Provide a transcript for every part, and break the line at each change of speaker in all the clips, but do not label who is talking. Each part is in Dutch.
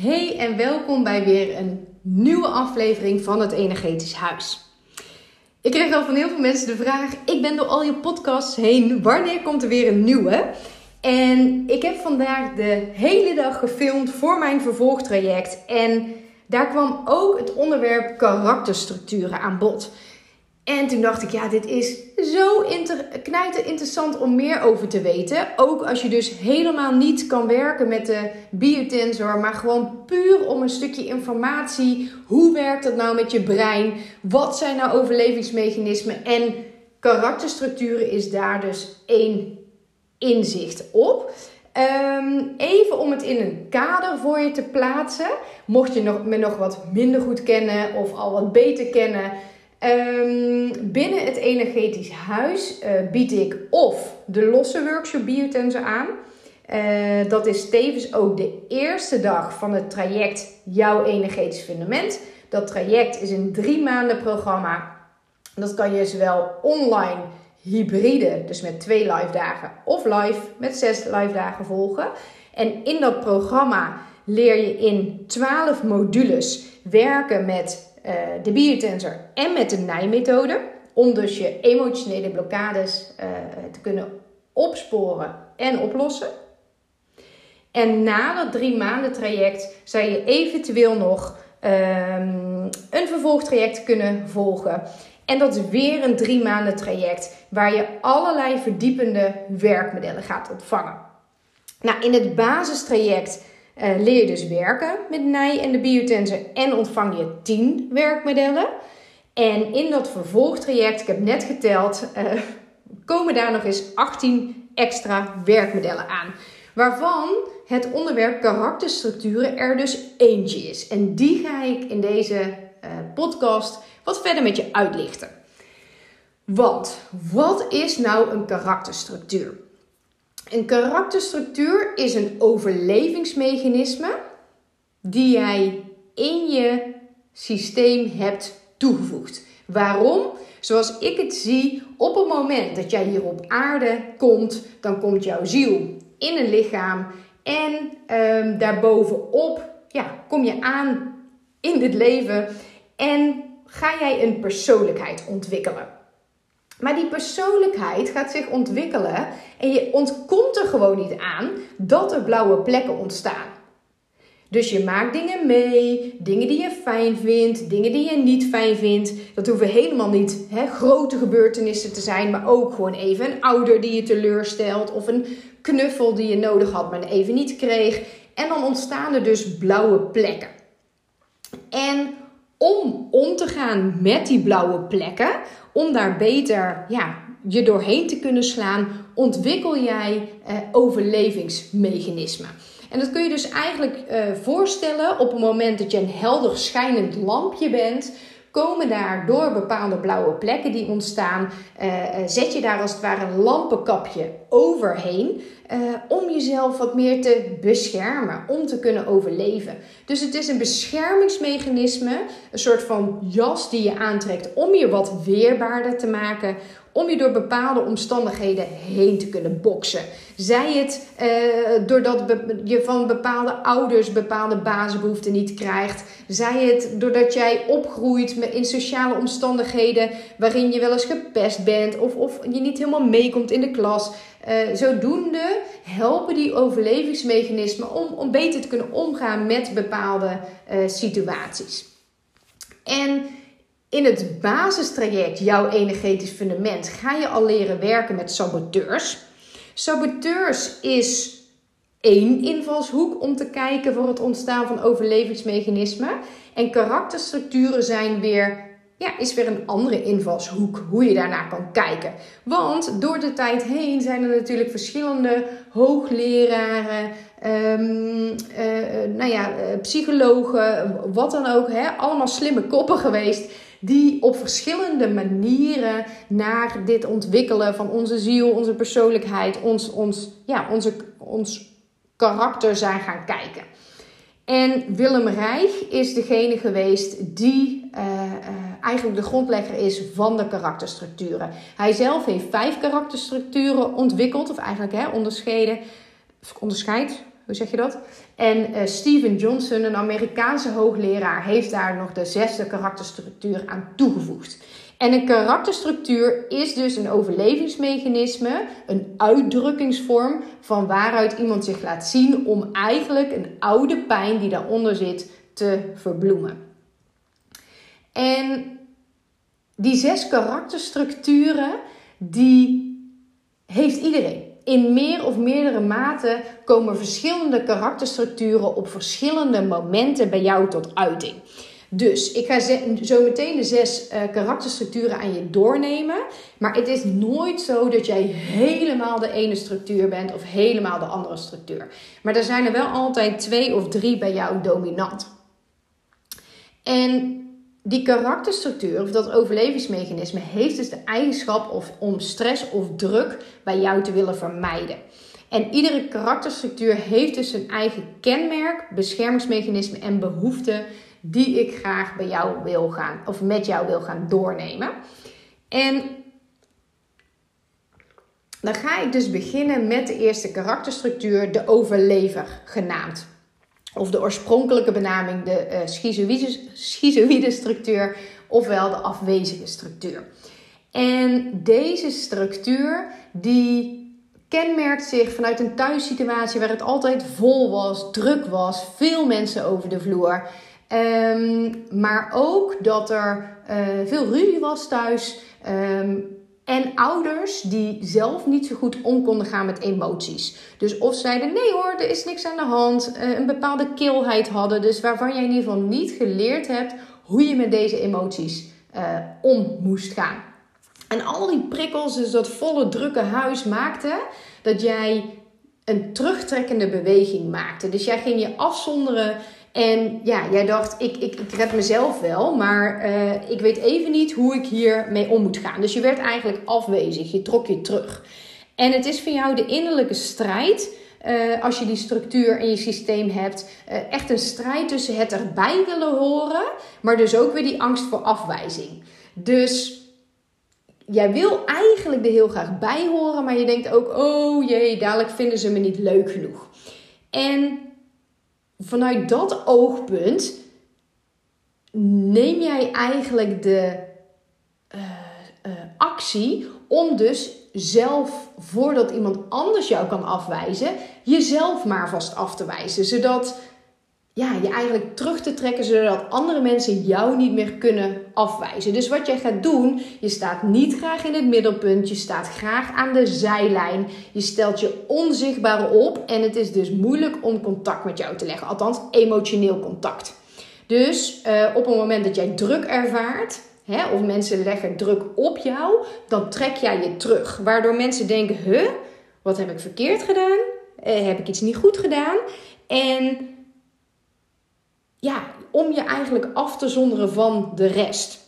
Hey en welkom bij weer een nieuwe aflevering van het Energetisch Huis. Ik kreeg al van heel veel mensen de vraag: ik ben door al je podcasts heen, wanneer komt er weer een nieuwe? En ik heb vandaag de hele dag gefilmd voor mijn vervolgtraject en daar kwam ook het onderwerp karakterstructuren aan bod. En toen dacht ik, ja, dit is zo inter knijter interessant om meer over te weten. Ook als je dus helemaal niet kan werken met de biotensor, maar gewoon puur om een stukje informatie. Hoe werkt dat nou met je brein? Wat zijn nou overlevingsmechanismen? En karakterstructuren is daar dus één inzicht op. Ehm, even om het in een kader voor je te plaatsen. Mocht je nog, me nog wat minder goed kennen of al wat beter kennen Um, binnen het energetisch huis uh, bied ik of de losse workshop Biotensor aan. Uh, dat is tevens ook de eerste dag van het traject Jouw Energetisch Fundament. Dat traject is een drie maanden programma. Dat kan je zowel online, hybride, dus met twee live dagen, of live met zes live dagen volgen. En in dat programma leer je in 12 modules werken met uh, de biotensor en met de nijmethode. Om dus je emotionele blokkades uh, te kunnen opsporen en oplossen. En na dat drie maanden traject zou je eventueel nog um, een vervolgtraject kunnen volgen. En dat is weer een drie maanden traject waar je allerlei verdiepende werkmodellen gaat ontvangen. Nou, in het basistraject uh, leer je dus werken met NIJ en de biotensor en ontvang je 10 werkmodellen. En in dat vervolgtraject, ik heb net geteld, uh, komen daar nog eens 18 extra werkmodellen aan. Waarvan het onderwerp karakterstructuren er dus eentje is. En die ga ik in deze uh, podcast wat verder met je uitlichten. Want wat is nou een karakterstructuur? Een karakterstructuur is een overlevingsmechanisme die jij in je systeem hebt toegevoegd. Waarom? Zoals ik het zie, op het moment dat jij hier op aarde komt, dan komt jouw ziel in een lichaam en um, daarbovenop ja, kom je aan in dit leven en ga jij een persoonlijkheid ontwikkelen. Maar die persoonlijkheid gaat zich ontwikkelen en je ontkomt er gewoon niet aan dat er blauwe plekken ontstaan. Dus je maakt dingen mee, dingen die je fijn vindt, dingen die je niet fijn vindt. Dat hoeven helemaal niet hè, grote gebeurtenissen te zijn, maar ook gewoon even een ouder die je teleurstelt of een knuffel die je nodig had, maar even niet kreeg. En dan ontstaan er dus blauwe plekken. En om om te gaan met die blauwe plekken, om daar beter ja, je doorheen te kunnen slaan, ontwikkel jij eh, overlevingsmechanismen. En dat kun je dus eigenlijk eh, voorstellen op het moment dat je een helder schijnend lampje bent. Komen daar door bepaalde blauwe plekken die ontstaan, uh, zet je daar als het ware een lampenkapje overheen. Uh, om jezelf wat meer te beschermen, om te kunnen overleven. Dus het is een beschermingsmechanisme, een soort van jas die je aantrekt om je wat weerbaarder te maken, om je door bepaalde omstandigheden heen te kunnen boksen. Zij het uh, doordat je van bepaalde ouders bepaalde basisbehoeften niet krijgt. Zij het doordat jij opgroeit in sociale omstandigheden waarin je wel eens gepest bent of, of je niet helemaal meekomt in de klas. Uh, zodoende helpen die overlevingsmechanismen om, om beter te kunnen omgaan met bepaalde uh, situaties. En in het basistraject, jouw energetisch fundament, ga je al leren werken met saboteurs. Saboteurs is één invalshoek om te kijken voor het ontstaan van overlevingsmechanismen. En karakterstructuren zijn weer ja, is weer een andere invalshoek hoe je daarnaar kan kijken. Want door de tijd heen zijn er natuurlijk verschillende hoogleraren, um, uh, nou ja, psychologen, wat dan ook, hè, allemaal slimme koppen geweest. Die op verschillende manieren naar dit ontwikkelen van onze ziel, onze persoonlijkheid, ons, ons, ja, onze, ons karakter zijn gaan kijken. En Willem Reich is degene geweest die uh, uh, eigenlijk de grondlegger is van de karakterstructuren. Hij zelf heeft vijf karakterstructuren ontwikkeld, of eigenlijk hè, onderscheiden, onderscheid, Hoe zeg je dat? En uh, Steven Johnson, een Amerikaanse hoogleraar, heeft daar nog de zesde karakterstructuur aan toegevoegd. En een karakterstructuur is dus een overlevingsmechanisme, een uitdrukkingsvorm van waaruit iemand zich laat zien om eigenlijk een oude pijn die daaronder zit te verbloemen. En die zes karakterstructuren, die heeft iedereen. In meer of meerdere mate komen verschillende karakterstructuren op verschillende momenten bij jou tot uiting. Dus ik ga zo meteen de zes uh, karakterstructuren aan je doornemen. Maar het is nooit zo dat jij helemaal de ene structuur bent of helemaal de andere structuur. Maar er zijn er wel altijd twee of drie bij jou dominant. En die karakterstructuur of dat overlevingsmechanisme heeft dus de eigenschap of om stress of druk bij jou te willen vermijden. En iedere karakterstructuur heeft dus zijn eigen kenmerk, beschermingsmechanisme en behoeften die ik graag bij jou wil gaan of met jou wil gaan doornemen. En dan ga ik dus beginnen met de eerste karakterstructuur, de overlever genaamd. Of de oorspronkelijke benaming, de uh, schizoïde structuur, ofwel de afwezige structuur. En deze structuur die kenmerkt zich vanuit een thuissituatie waar het altijd vol was, druk was, veel mensen over de vloer. Um, maar ook dat er uh, veel ruzie was thuis. Um, en ouders die zelf niet zo goed om konden gaan met emoties. Dus of zeiden: nee hoor, er is niks aan de hand. Uh, een bepaalde kilheid hadden. Dus waarvan jij in ieder geval niet geleerd hebt hoe je met deze emoties uh, om moest gaan. En al die prikkels, dus dat volle drukke huis, maakte dat jij een terugtrekkende beweging maakte. Dus jij ging je afzonderen en ja, jij dacht, ik, ik, ik red mezelf wel, maar uh, ik weet even niet hoe ik hier mee om moet gaan. Dus je werd eigenlijk afwezig, je trok je terug. En het is voor jou de innerlijke strijd, uh, als je die structuur in je systeem hebt, uh, echt een strijd tussen het erbij willen horen, maar dus ook weer die angst voor afwijzing. Dus jij wil eigenlijk er heel graag bij horen, maar je denkt ook, oh jee, dadelijk vinden ze me niet leuk genoeg. En vanuit dat oogpunt neem jij eigenlijk de uh, uh, actie om dus zelf, voordat iemand anders jou kan afwijzen, jezelf maar vast af te wijzen. Zodat ja, je eigenlijk terug te trekken zodat andere mensen jou niet meer kunnen afwijzen. Dus wat jij gaat doen, je staat niet graag in het middelpunt, je staat graag aan de zijlijn, je stelt je onzichtbaar op en het is dus moeilijk om contact met jou te leggen, althans emotioneel contact. Dus uh, op het moment dat jij druk ervaart, hè, of mensen leggen druk op jou, dan trek jij je terug. Waardoor mensen denken, huh, wat heb ik verkeerd gedaan? Uh, heb ik iets niet goed gedaan? En ja, om je eigenlijk af te zonderen van de rest.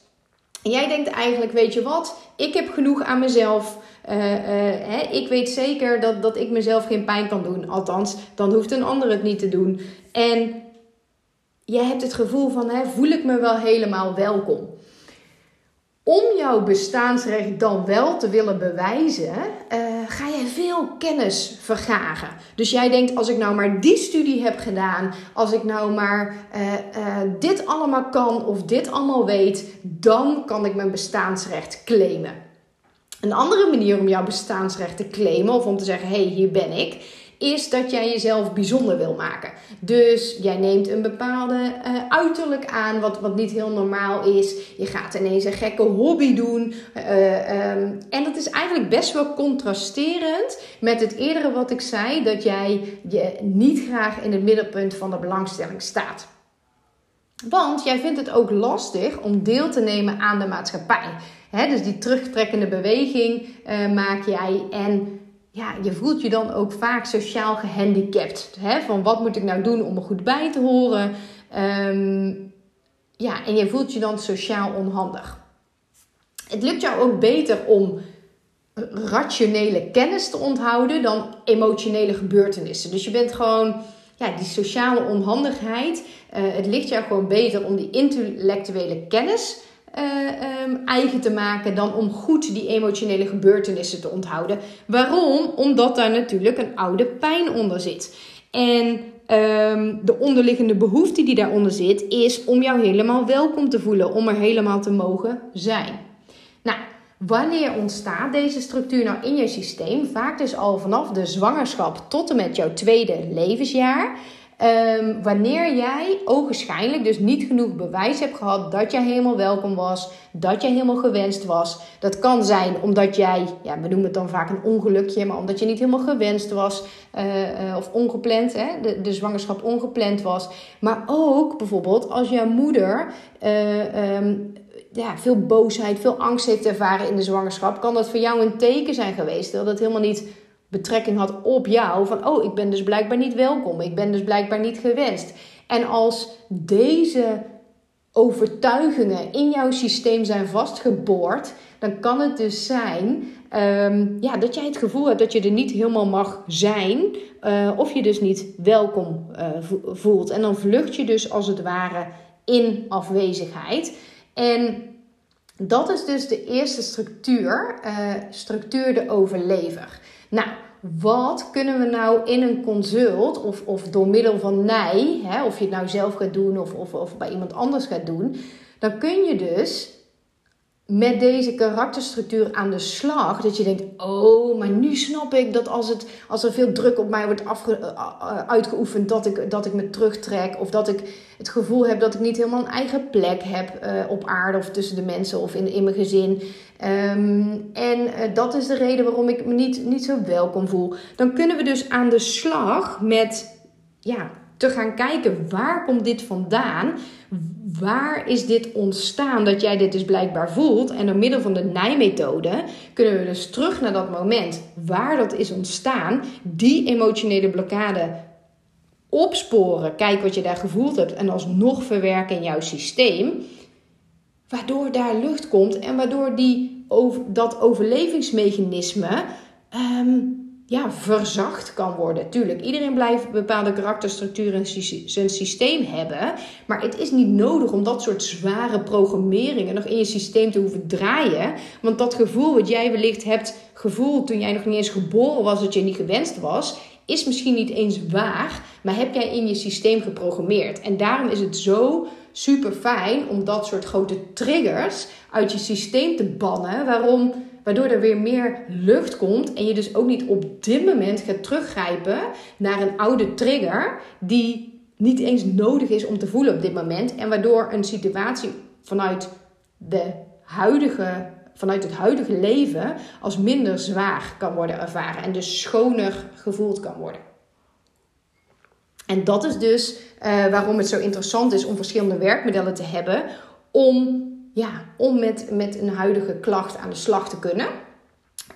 En jij denkt eigenlijk, weet je wat, ik heb genoeg aan mezelf. Uh, uh, hè, ik weet zeker dat, dat ik mezelf geen pijn kan doen. Althans, dan hoeft een ander het niet te doen. En jij hebt het gevoel van, hè, voel ik me wel helemaal welkom om jouw bestaansrecht dan wel te willen bewijzen, uh, ga jij veel kennis vergaren. Dus jij denkt, als ik nou maar die studie heb gedaan, als ik nou maar uh, uh, dit allemaal kan of dit allemaal weet, dan kan ik mijn bestaansrecht claimen. Een andere manier om jouw bestaansrecht te claimen of om te zeggen, hé, hey, hier ben ik, is dat jij jezelf bijzonder wil maken. Dus jij neemt een bepaalde uh, uiterlijk aan, wat, wat niet heel normaal is. Je gaat ineens een gekke hobby doen. Uh, um, en dat is eigenlijk best wel contrasterend met het eerdere wat ik zei, dat jij je niet graag in het middelpunt van de belangstelling staat. Want jij vindt het ook lastig om deel te nemen aan de maatschappij. Dus die terugtrekkende beweging maak jij en ja, je voelt je dan ook vaak sociaal gehandicapt. Hè? Van wat moet ik nou doen om er goed bij te horen? Um, ja, en je voelt je dan sociaal onhandig. Het lukt jou ook beter om rationele kennis te onthouden dan emotionele gebeurtenissen. Dus je bent gewoon, ja, die sociale onhandigheid. Uh, het ligt jou gewoon beter om die intellectuele kennis uh, um, eigen te maken dan om goed die emotionele gebeurtenissen te onthouden. Waarom? Omdat daar natuurlijk een oude pijn onder zit. En ehm, de onderliggende behoefte die daaronder zit, is om jou helemaal welkom te voelen, om er helemaal te mogen zijn. Nou, wanneer ontstaat deze structuur nou in je systeem? Vaak dus al vanaf de zwangerschap tot en met jouw tweede levensjaar. Um, wanneer jij ogenschijnlijk dus niet genoeg bewijs hebt gehad dat jij helemaal welkom was, dat jij helemaal gewenst was. Dat kan zijn omdat jij, ja, we noemen het dan vaak een ongelukje, maar omdat je niet helemaal gewenst was uh, uh, of ongepland, hè, de, de zwangerschap ongepland was. Maar ook bijvoorbeeld als jouw moeder uh, um, ja, veel boosheid, veel angst heeft ervaren in de zwangerschap, kan dat voor jou een teken zijn geweest dat het helemaal niet betrekking had op jou. Van, oh, ik ben dus blijkbaar niet welkom. Ik ben dus blijkbaar niet gewenst. En als deze overtuigingen in jouw systeem zijn vastgeboord, dan kan het dus zijn um, ja, dat jij het gevoel hebt dat je er niet helemaal mag zijn, uh, of je dus niet welkom uh, voelt. En dan vlucht je dus als het ware in afwezigheid. En dat is dus de eerste structuur, uh, structuur de overlever. Nou, wat kunnen we nou in een consult of, of door middel van mij, hè, of je het nou zelf gaat doen of, of, of bij iemand anders gaat doen, dan kun je dus met deze karakterstructuur aan de slag. Dat je denkt, oh, maar nu snap ik dat als, het, als er veel druk op mij wordt afge, uh, uitgeoefend, dat ik, dat ik me terugtrek. Of dat ik het gevoel heb dat ik niet helemaal een eigen plek heb uh, op aarde of tussen de mensen of in, in mijn gezin. Um, en dat is de reden waarom ik me niet, niet zo welkom voel. Dan kunnen we dus aan de slag met ja, te gaan kijken waar komt dit vandaan? Waar is dit ontstaan dat jij dit dus blijkbaar voelt? En door middel van de nijmethode kunnen we dus terug naar dat moment waar dat is ontstaan, die emotionele blokkade opsporen, kijken wat je daar gevoeld hebt en alsnog verwerken in jouw systeem. Waardoor daar lucht komt en waardoor die, dat overlevingsmechanisme um, ja, verzacht kan worden. Tuurlijk, iedereen blijft bepaalde karakterstructuren in zijn systeem hebben. Maar het is niet nodig om dat soort zware programmeringen nog in je systeem te hoeven draaien. Want dat gevoel wat jij wellicht hebt gevoeld toen jij nog niet eens geboren was, dat je niet gewenst was, is misschien niet eens waar. Maar heb jij in je systeem geprogrammeerd. En daarom is het zo super fijn om dat soort grote triggers uit je systeem te bannen. Waarom? Waardoor er weer meer lucht komt en je dus ook niet op dit moment gaat teruggrijpen naar een oude trigger die niet eens nodig is om te voelen op dit moment. En waardoor een situatie vanuit, de huidige, vanuit het huidige leven als minder zwaar kan worden ervaren en dus schoner gevoeld kan worden. En dat is dus uh, waarom het zo interessant is om verschillende werkmodellen te hebben om ja, om met, met een huidige klacht aan de slag te kunnen.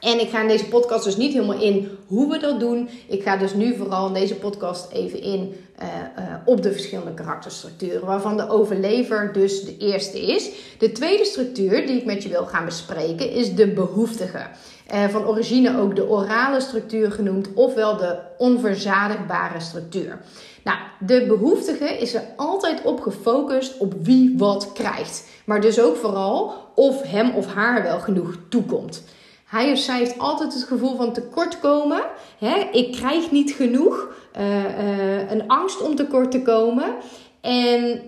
En ik ga in deze podcast dus niet helemaal in hoe we dat doen. Ik ga dus nu vooral in deze podcast even in uh, uh, op de verschillende karakterstructuren, waarvan de overlever dus de eerste is. De tweede structuur die ik met je wil gaan bespreken is de behoeftige. Uh, van origine ook de orale structuur genoemd, ofwel de onverzadigbare structuur. Nou, de behoeftige is er altijd op gefocust op wie wat krijgt. Maar dus ook vooral of hem of haar wel genoeg toekomt. Hij of zij heeft altijd het gevoel van tekortkomen. Hè? Ik krijg niet genoeg. Uh, uh, een angst om tekort te komen. En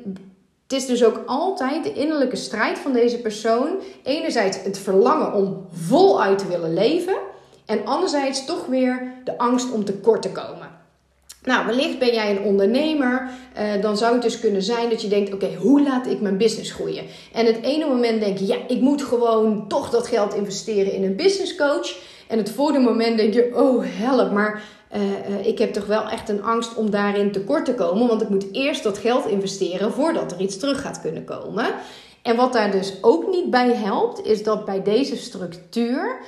het is dus ook altijd de innerlijke strijd van deze persoon. Enerzijds het verlangen om voluit te willen leven. En anderzijds toch weer de angst om tekort te komen. Nou, wellicht ben jij een ondernemer. Uh, dan zou het dus kunnen zijn dat je denkt: oké, hoe laat ik mijn business groeien? En het ene moment denk je: ja, ik moet gewoon toch dat geld investeren in een business coach. En het volgende moment denk je: oh help, maar uh, uh, ik heb toch wel echt een angst om daarin tekort te komen. Want ik moet eerst dat geld investeren voordat er iets terug gaat kunnen komen. En wat daar dus ook niet bij helpt, is dat bij deze structuur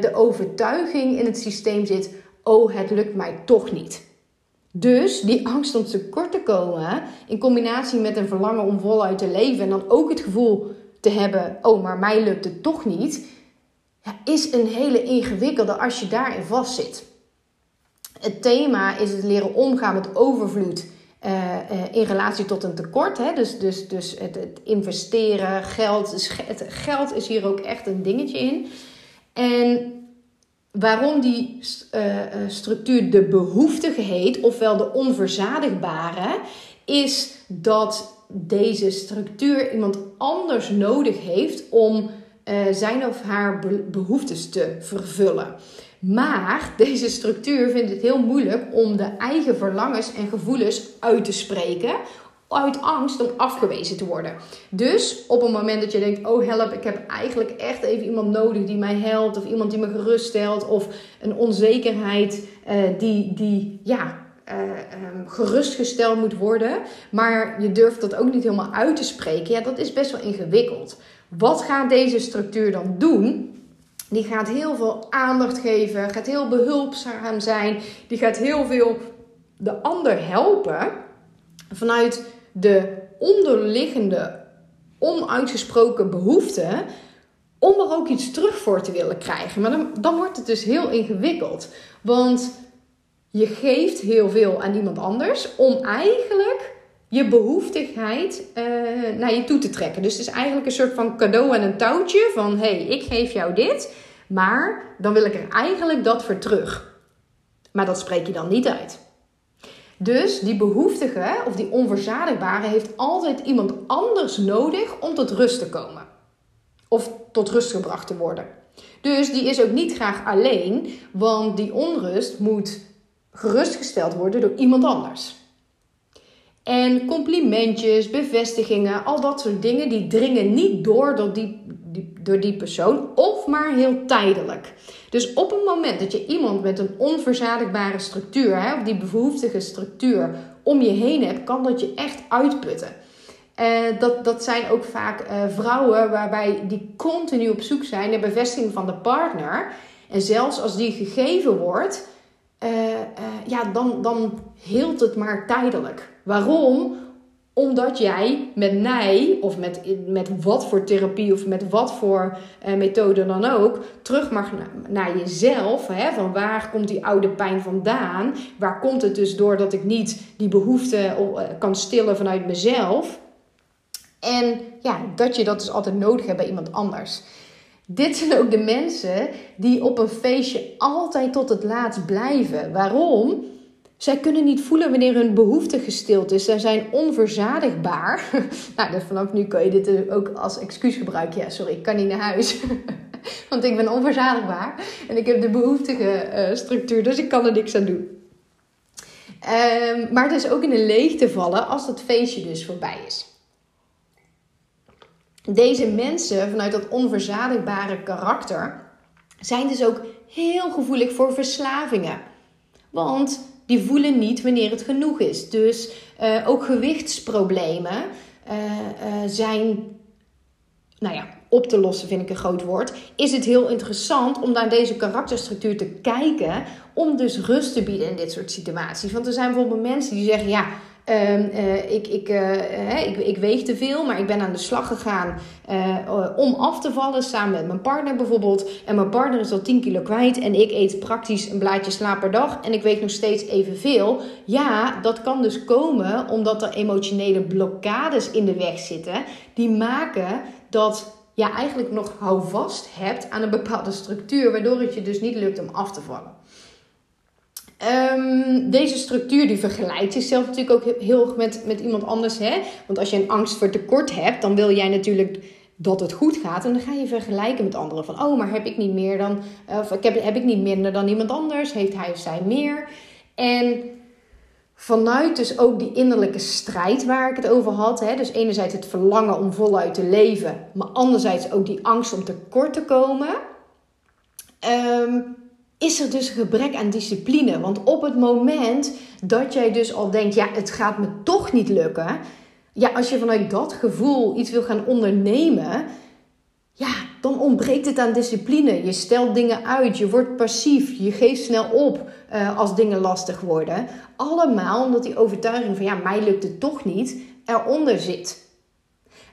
de overtuiging in het systeem zit: oh, het lukt mij toch niet. Dus die angst om tekort te komen, in combinatie met een verlangen om voluit te leven en dan ook het gevoel te hebben: oh, maar mij lukt het toch niet, ja, is een hele ingewikkelde als je daarin vastzit. Het thema is het leren omgaan met overvloed uh, uh, in relatie tot een tekort. Hè? Dus, dus, dus het, het investeren, geld. Het geld is hier ook echt een dingetje in. En waarom die structuur de behoeftige heet, ofwel de onverzadigbare, is dat deze structuur iemand anders nodig heeft om zijn of haar behoeftes te vervullen. Maar deze structuur vindt het heel moeilijk om de eigen verlangens en gevoelens uit te spreken. Uit angst om afgewezen te worden. Dus op het moment dat je denkt: Oh help, ik heb eigenlijk echt even iemand nodig die mij helpt. Of iemand die me geruststelt. Of een onzekerheid uh, die, die ja, uh, um, gerustgesteld moet worden. Maar je durft dat ook niet helemaal uit te spreken. Ja, dat is best wel ingewikkeld. Wat gaat deze structuur dan doen? Die gaat heel veel aandacht geven, gaat heel behulpzaam zijn. Die gaat heel veel de ander helpen vanuit de onderliggende, onuitgesproken behoefte om er ook iets terug voor te willen krijgen. Maar dan, dan wordt het dus heel ingewikkeld. Want je geeft heel veel aan iemand anders om eigenlijk je behoeftigheid uh, naar je toe te trekken. Dus het is eigenlijk een soort van cadeau en een touwtje van hé, hey, ik geef jou dit, maar dan wil ik er eigenlijk dat voor terug. Maar dat spreek je dan niet uit. Dus die behoeftige of die onverzadigbare heeft altijd iemand anders nodig om tot rust te komen. Of tot rust gebracht te worden. Dus die is ook niet graag alleen, want die onrust moet gerustgesteld worden door iemand anders. En complimentjes, bevestigingen, al dat soort dingen, die dringen niet door door die, door die persoon of maar heel tijdelijk. Dus op het moment dat je iemand met een onverzadigbare structuur, hè, of die behoeftige structuur om je heen hebt, kan dat je echt uitputten. Uh, dat, dat zijn ook vaak uh, vrouwen waarbij die continu op zoek zijn naar bevestiging van de partner. En zelfs als die gegeven wordt, uh, ja, dan, dan heelt het maar tijdelijk. Waarom? Omdat jij met mij of met, met wat voor therapie of met wat voor uh, methode dan ook terug mag naar jezelf. Hè? Van waar komt die oude pijn vandaan? Waar komt het dus door dat ik niet die behoefte uh, kan stillen vanuit mezelf? En ja, dat je dat dus altijd nodig hebt bij iemand anders. Dit zijn ook de mensen die op een feestje altijd tot het laatst blijven. Waarom? Zij kunnen niet voelen wanneer hun behoefte gestild is. Zij zijn onverzadigbaar. nou, dus vanaf nu kan je dit ook als excuus gebruiken. Ja, sorry, ik kan niet naar huis. Want ik ben onverzadigbaar. En ik heb de behoeftige structuur, dus ik kan er niks aan doen. Um, maar het is ook in een leegte vallen als dat feestje dus voorbij is. Deze mensen vanuit dat onverzadigbare karakter zijn dus ook heel gevoelig voor verslavingen. Want die voelen niet wanneer het genoeg is. Dus uh, ook gewichtsproblemen uh, uh, zijn, nou ja, op te lossen vind ik een groot woord. Is het heel interessant om naar deze karakterstructuur te kijken. Om dus rust te bieden in dit soort situaties. Want er zijn bijvoorbeeld mensen die zeggen: ja Ehm, eh, ik, ik, uh, ik, ik, weeg te veel, maar ik ben aan de slag gegaan uh, om af te vallen. Samen met mijn partner bijvoorbeeld. En mijn partner is al 10 kilo kwijt. En ik eet praktisch een blaadje sla per dag. En ik weeg nog steeds evenveel. Ja, dat kan dus komen omdat er emotionele blokkades in de weg zitten. Die maken dat je eigenlijk nog houvast hebt aan een bepaalde structuur. Waardoor het je dus niet lukt om af te vallen. Um, deze structuur die vergelijkt zichzelf natuurlijk ook heel erg met, met iemand anders. Hè? Want als je een angst voor tekort hebt, dan wil jij natuurlijk dat het goed gaat. En dan ga je vergelijken met anderen. Van, oh, maar heb ik niet meer dan... Of ik heb, heb ik niet minder dan iemand anders? Heeft hij of zij meer? En vanuit dus ook die innerlijke strijd waar ik het over had. Hè? Dus enerzijds het verlangen om voluit te leven. Maar anderzijds ook die angst om tekort te komen. Um, is er dus een gebrek aan discipline. Want op het moment dat jij dus al denkt, ja, het gaat me toch niet lukken. Ja, als je vanuit dat gevoel iets wil gaan ondernemen, ja, dan ontbreekt het aan discipline. Je stelt dingen uit, je wordt passief, je geeft snel op uh, als dingen lastig worden. Allemaal omdat die overtuiging van, ja, mij lukt het toch niet, eronder zit.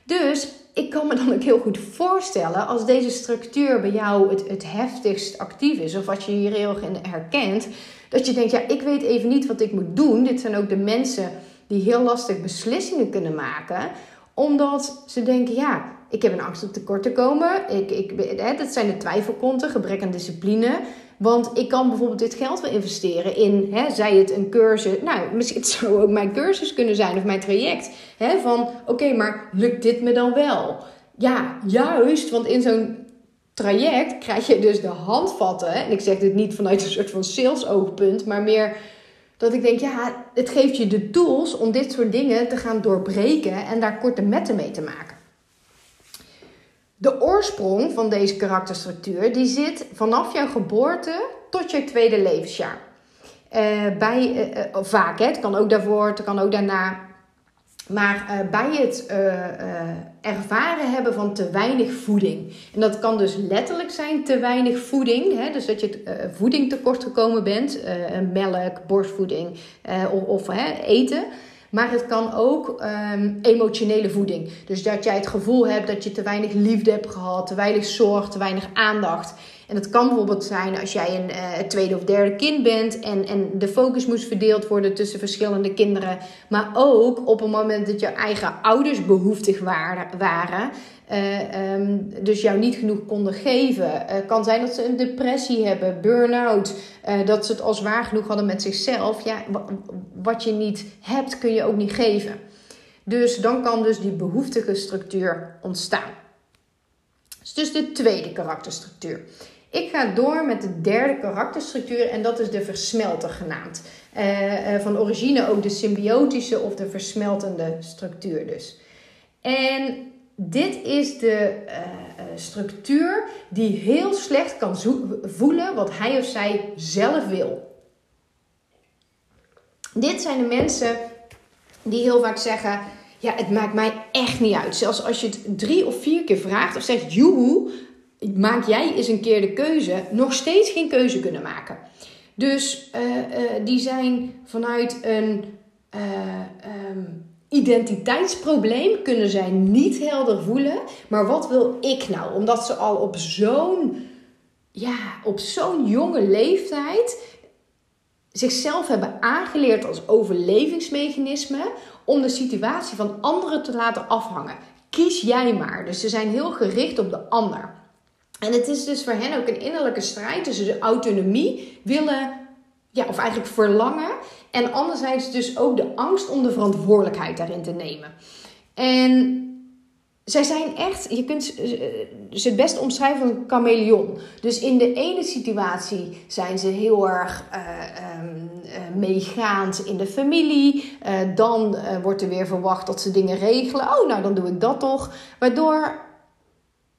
Dus ik kan me dan ook heel goed voorstellen als deze structuur bij jou het, het heftigst actief is, of als je hier heel erg in herkent, dat je denkt, ja, ik weet even niet wat ik moet doen. Dit zijn ook de mensen die heel lastig beslissingen kunnen maken, omdat ze denken, ja, ik heb een angst om tekort te komen. Ik, ik, hè, dat zijn de twijfelkonten, gebrek aan discipline. Want ik kan bijvoorbeeld dit geld wel investeren in, hè, zij het een cursus. Nou, misschien het zou ook mijn cursus kunnen zijn of mijn traject. Hè, van oké, maar lukt dit me dan wel? Ja, juist, want in zo'n traject krijg je dus de handvatten. En ik zeg dit niet vanuit een soort van sales oogpunt, maar meer dat ik denk, ja, het geeft je de tools om dit soort dingen te gaan doorbreken en daar korte metten mee te maken. De oorsprong van deze karakterstructuur die zit vanaf jouw geboorte tot je tweede levensjaar. Uh, bij, uh, uh, vaak, hè, het kan ook daarvoor, het kan ook daarna. Maar bij het ervaren hebben van te weinig voeding. En dat kan dus letterlijk zijn te weinig voeding. Hè, dus dat je voeding tekort gekomen bent. melk, borstvoeding of, of eten. Maar het kan ook um, emotionele voeding. Dus dat jij het gevoel hebt dat je te weinig liefde hebt gehad, te weinig zorg, te weinig aandacht. En dat kan bijvoorbeeld zijn als jij een uh, tweede of derde kind bent en, en de focus moest verdeeld worden tussen verschillende kinderen. Maar ook op het moment dat je eigen ouders behoeftig waren uh, um, dus jou niet genoeg konden geven. Uh, kan zijn dat ze een depressie hebben, burn-out, uh, dat ze het al zwaar genoeg hadden met zichzelf. Ja, wat je niet hebt, kun je ook niet geven. Dus dan kan dus die behoeftige structuur ontstaan. Dus de tweede karakterstructuur. Ik ga door met de derde karakterstructuur en dat is de versmelter genaamd. van origine ook de symbiotische of de versmeltende structuur dus. En dit is de uh, structuur die heel slecht kan voelen wat hij of zij zelf wil. Dit zijn de mensen die heel vaak zeggen: Ja, het maakt mij echt niet uit. Zelfs als je het drie of vier keer vraagt of zegt: Joehoe, maak jij eens een keer de keuze, nog steeds geen keuze kunnen maken. Dus uh, die zijn vanuit een. Um, identiteitsprobleem kunnen zij niet helder voelen. Maar wat wil ik nou? Omdat ze al op zo'n ja, op zo'n jonge leeftijd zichzelf hebben aangeleerd als overlevingsmechanisme om de situatie van anderen te laten afhangen. Kies jij maar. Dus ze zijn heel gericht op de ander. En het is dus voor hen ook een innerlijke strijd tussen de autonomie willen ja, of eigenlijk verlangen. En anderzijds dus ook de angst om de verantwoordelijkheid daarin te nemen. En zij zijn echt, je kunt ze het best omschrijven als een chameleon. Dus in de ene situatie zijn ze heel erg uh, meegaand in de familie. Uh, dan wordt er weer verwacht dat ze dingen regelen. Oh, nou dan doe ik dat toch. Waardoor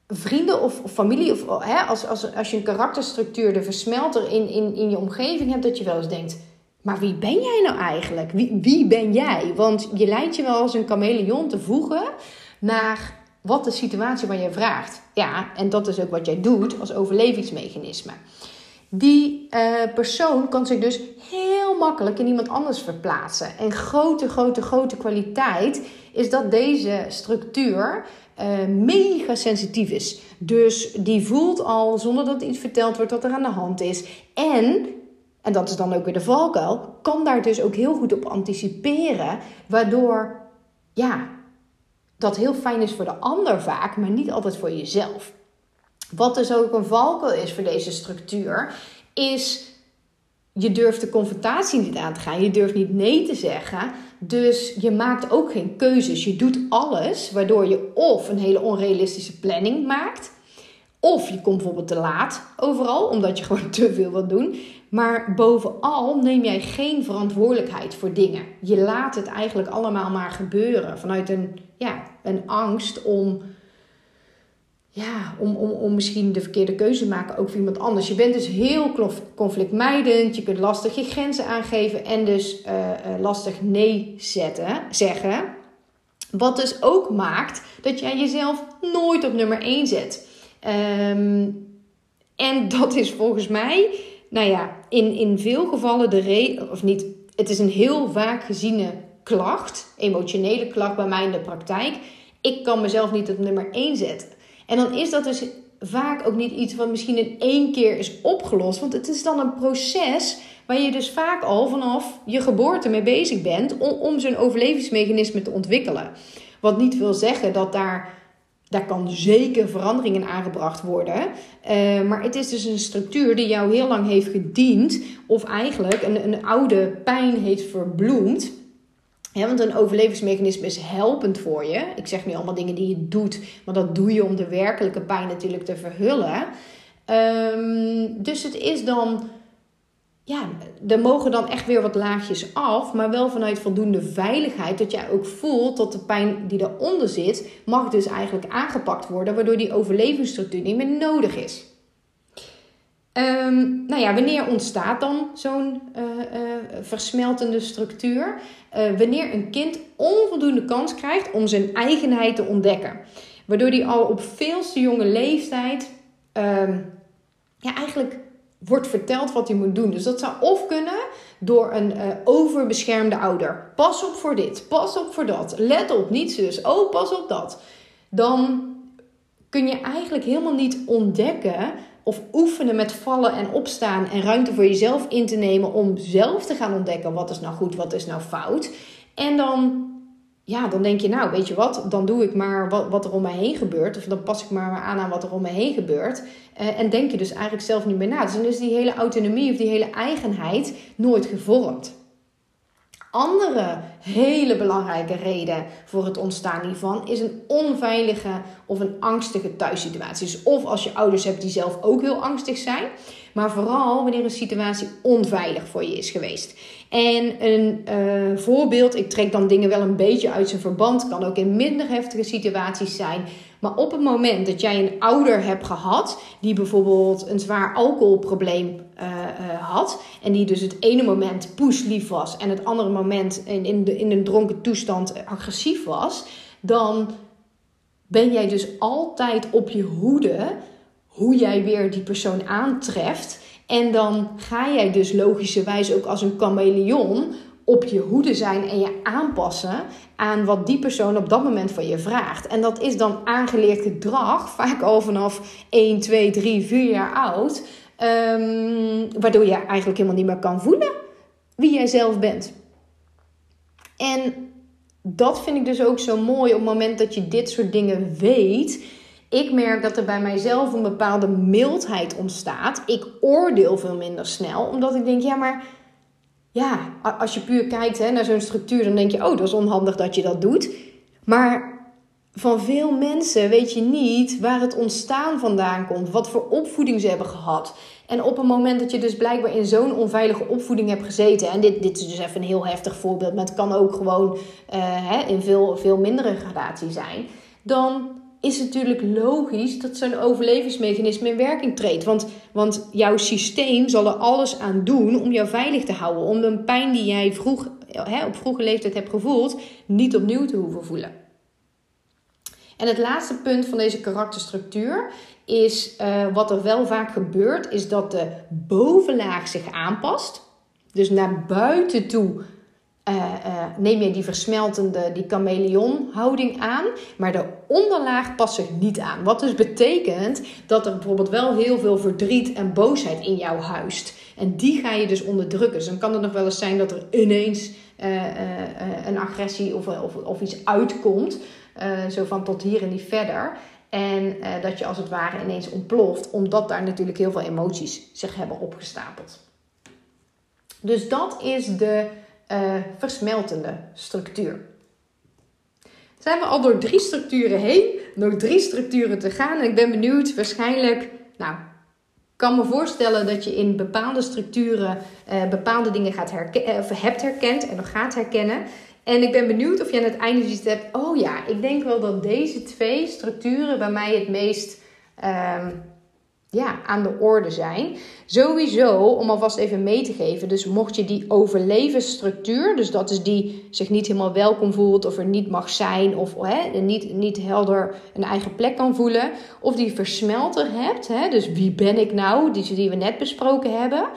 vrienden of, of familie, of hè, als, als, als je een karakterstructuur, de versmelter in, in, in je omgeving hebt, dat je wel eens denkt: maar wie ben jij nou eigenlijk? Wie, wie ben jij? Want je leidt je wel als een chameleon te voegen naar wat de situatie waar je vraagt. Ja, en dat is ook wat jij doet als overlevingsmechanisme. Die uh, persoon kan zich dus heel makkelijk in iemand anders verplaatsen. En grote, grote, grote kwaliteit is dat deze structuur uh, mega sensitief is. Dus die voelt al, zonder dat iets verteld wordt, wat er aan de hand is. En, en dat is dan ook weer de valkuil, kan daar dus ook heel goed op anticiperen. Waardoor, ja, dat heel fijn is voor de ander vaak, maar niet altijd voor jezelf. Wat dus ook een valkuil is voor deze structuur, is je durft de confrontatie niet aan te gaan. Je durft niet nee te zeggen. Dus je maakt ook geen keuzes. Je doet alles waardoor je of een hele onrealistische planning maakt. Of je komt bijvoorbeeld te laat overal, omdat je gewoon te veel wilt doen. Maar bovenal neem jij geen verantwoordelijkheid voor dingen. Je laat het eigenlijk allemaal maar gebeuren vanuit een, ja, een angst om ja, om, om, om misschien de verkeerde keuze te maken, ook voor iemand anders. Je bent dus heel conflictmijdend, je kunt lastig je grenzen aangeven en dus uh, uh, lastig nee zetten, zeggen. Wat dus ook maakt dat jij jezelf nooit op nummer 1 zet. Um, en dat is volgens mij, nou ja, in, in veel gevallen de reden, of niet, het is een heel vaak geziene klacht, emotionele klacht bij mij in de praktijk. Ik kan mezelf niet op nummer 1 zetten. En dan is dat dus vaak ook niet iets wat misschien in één keer is opgelost. Want het is dan een proces waar je dus vaak al vanaf je geboorte mee bezig bent om, om zo'n overlevingsmechanisme te ontwikkelen. Wat niet wil zeggen dat daar daar kan zeker verandering in aangebracht worden. Uh, maar het is dus een structuur die jou heel lang heeft gediend. Of eigenlijk een, een oude pijn heeft verbloemd. Ja, want een overlevingsmechanisme is helpend voor je. Ik zeg nu allemaal dingen die je doet. Maar dat doe je om de werkelijke pijn natuurlijk te verhullen. Um, dus het is dan ja, er mogen dan echt weer wat laagjes af, maar wel vanuit voldoende veiligheid. Dat jij ook voelt dat de pijn die eronder zit, mag dus eigenlijk aangepakt worden, waardoor die overlevingsstructuur niet meer nodig is. Um, nou ja, wanneer ontstaat dan zo'n uh, uh, versmeltende structuur? Uh, wanneer een kind onvoldoende kans krijgt om zijn eigenheid te ontdekken. Waardoor die al op veel te jonge leeftijd um, ja, eigenlijk wordt verteld wat hij moet doen. Dus dat zou of kunnen door een overbeschermde ouder. Pas op voor dit, pas op voor dat. Let op, niet zus. Oh, pas op dat. Dan kun je eigenlijk helemaal niet ontdekken of oefenen met vallen en opstaan en ruimte voor jezelf in te nemen om zelf te gaan ontdekken wat is nou goed, wat is nou fout. En dan ja, dan denk je, nou, weet je wat, dan doe ik maar wat, wat er om me heen gebeurt. Of dan pas ik maar aan aan wat er om me heen gebeurt. Uh, en denk je dus eigenlijk zelf niet meer na. Dus dan is die hele autonomie of die hele eigenheid nooit gevormd. Andere hele belangrijke reden voor het ontstaan hiervan is een onveilige of een angstige thuissituatie. Dus of als je ouders hebt die zelf ook heel angstig zijn, maar vooral wanneer een situatie onveilig voor je is geweest. En een uh, voorbeeld, ik trek dan dingen wel een beetje uit zijn verband, kan ook in minder heftige situaties zijn. Maar op het moment dat jij een ouder hebt gehad, die bijvoorbeeld een zwaar alcoholprobleem had, en die dus het ene moment poeslief was en het andere moment in, in, de, in een dronken toestand agressief was, dan ben jij dus altijd op je hoede hoe jij weer die persoon aantreft. En dan ga jij dus logischerwijs ook als een chameleon op je hoede zijn en je aanpassen aan wat die persoon op dat moment van je vraagt. En dat is dan aangeleerd gedrag, vaak al vanaf 1, 2, 3, 4 jaar oud. Um, waardoor je eigenlijk helemaal niet meer kan voelen wie jij zelf bent. En dat vind ik dus ook zo mooi op het moment dat je dit soort dingen weet ik merk dat er bij mijzelf een bepaalde mildheid ontstaat. Ik oordeel veel minder snel, omdat ik denk, ja, maar ja, als je puur kijkt hè, naar zo'n structuur, dan denk je, oh, dat is onhandig dat je dat doet. Maar van veel mensen weet je niet waar het ontstaan vandaan komt, wat voor opvoeding ze hebben gehad. En op een moment dat je dus blijkbaar in zo'n onveilige opvoeding hebt gezeten, en dit, dit is dus even een heel heftig voorbeeld, maar het kan ook gewoon uh, hè, in veel, veel mindere gradatie zijn, dan is het natuurlijk logisch dat zo'n overlevingsmechanisme in werking treedt. Want, want jouw systeem zal er alles aan doen om jou veilig te houden. Om de pijn die jij vroeg, hè, op vroege leeftijd hebt gevoeld, niet opnieuw te hoeven voelen. En het laatste punt van deze karakterstructuur is uh, wat er wel vaak gebeurt, is dat de bovenlaag zich aanpast. Dus naar buiten toe uh, uh, neem je die versmeltende, die chameleon houding aan, maar de onderlaag past zich niet aan. Wat dus betekent dat er bijvoorbeeld wel heel veel verdriet en boosheid in jou huist. En die ga je dus onderdrukken. Dus dan kan het nog wel eens zijn dat er ineens een agressie of, of, of iets uitkomt. zo van tot hier en niet verder. En dat je als het ware ineens ontploft, omdat daar natuurlijk heel veel emoties zich hebben opgestapeld. Dus dat is de uh, versmeltende structuur. Zijn we al door drie structuren heen, nog drie structuren te gaan. En ik ben benieuwd, waarschijnlijk, nou, kan me voorstellen dat je in bepaalde structuren uh, bepaalde dingen gaat herkennen, of hebt herkend en nog gaat herkennen. En ik ben benieuwd of je aan het einde ziet hebt, oh ja, ik denk wel dat deze twee structuren bij mij het meest uh, ja, aan de orde zijn. Sowieso, om alvast even mee te geven, dus mocht je die overlevensstructuur, dus dat is die zich niet helemaal welkom voelt of er niet mag zijn of hè, niet, niet helder een eigen plek kan voelen, of die versmelter hebt, hè, dus wie ben ik nou, die, die we net besproken hebben,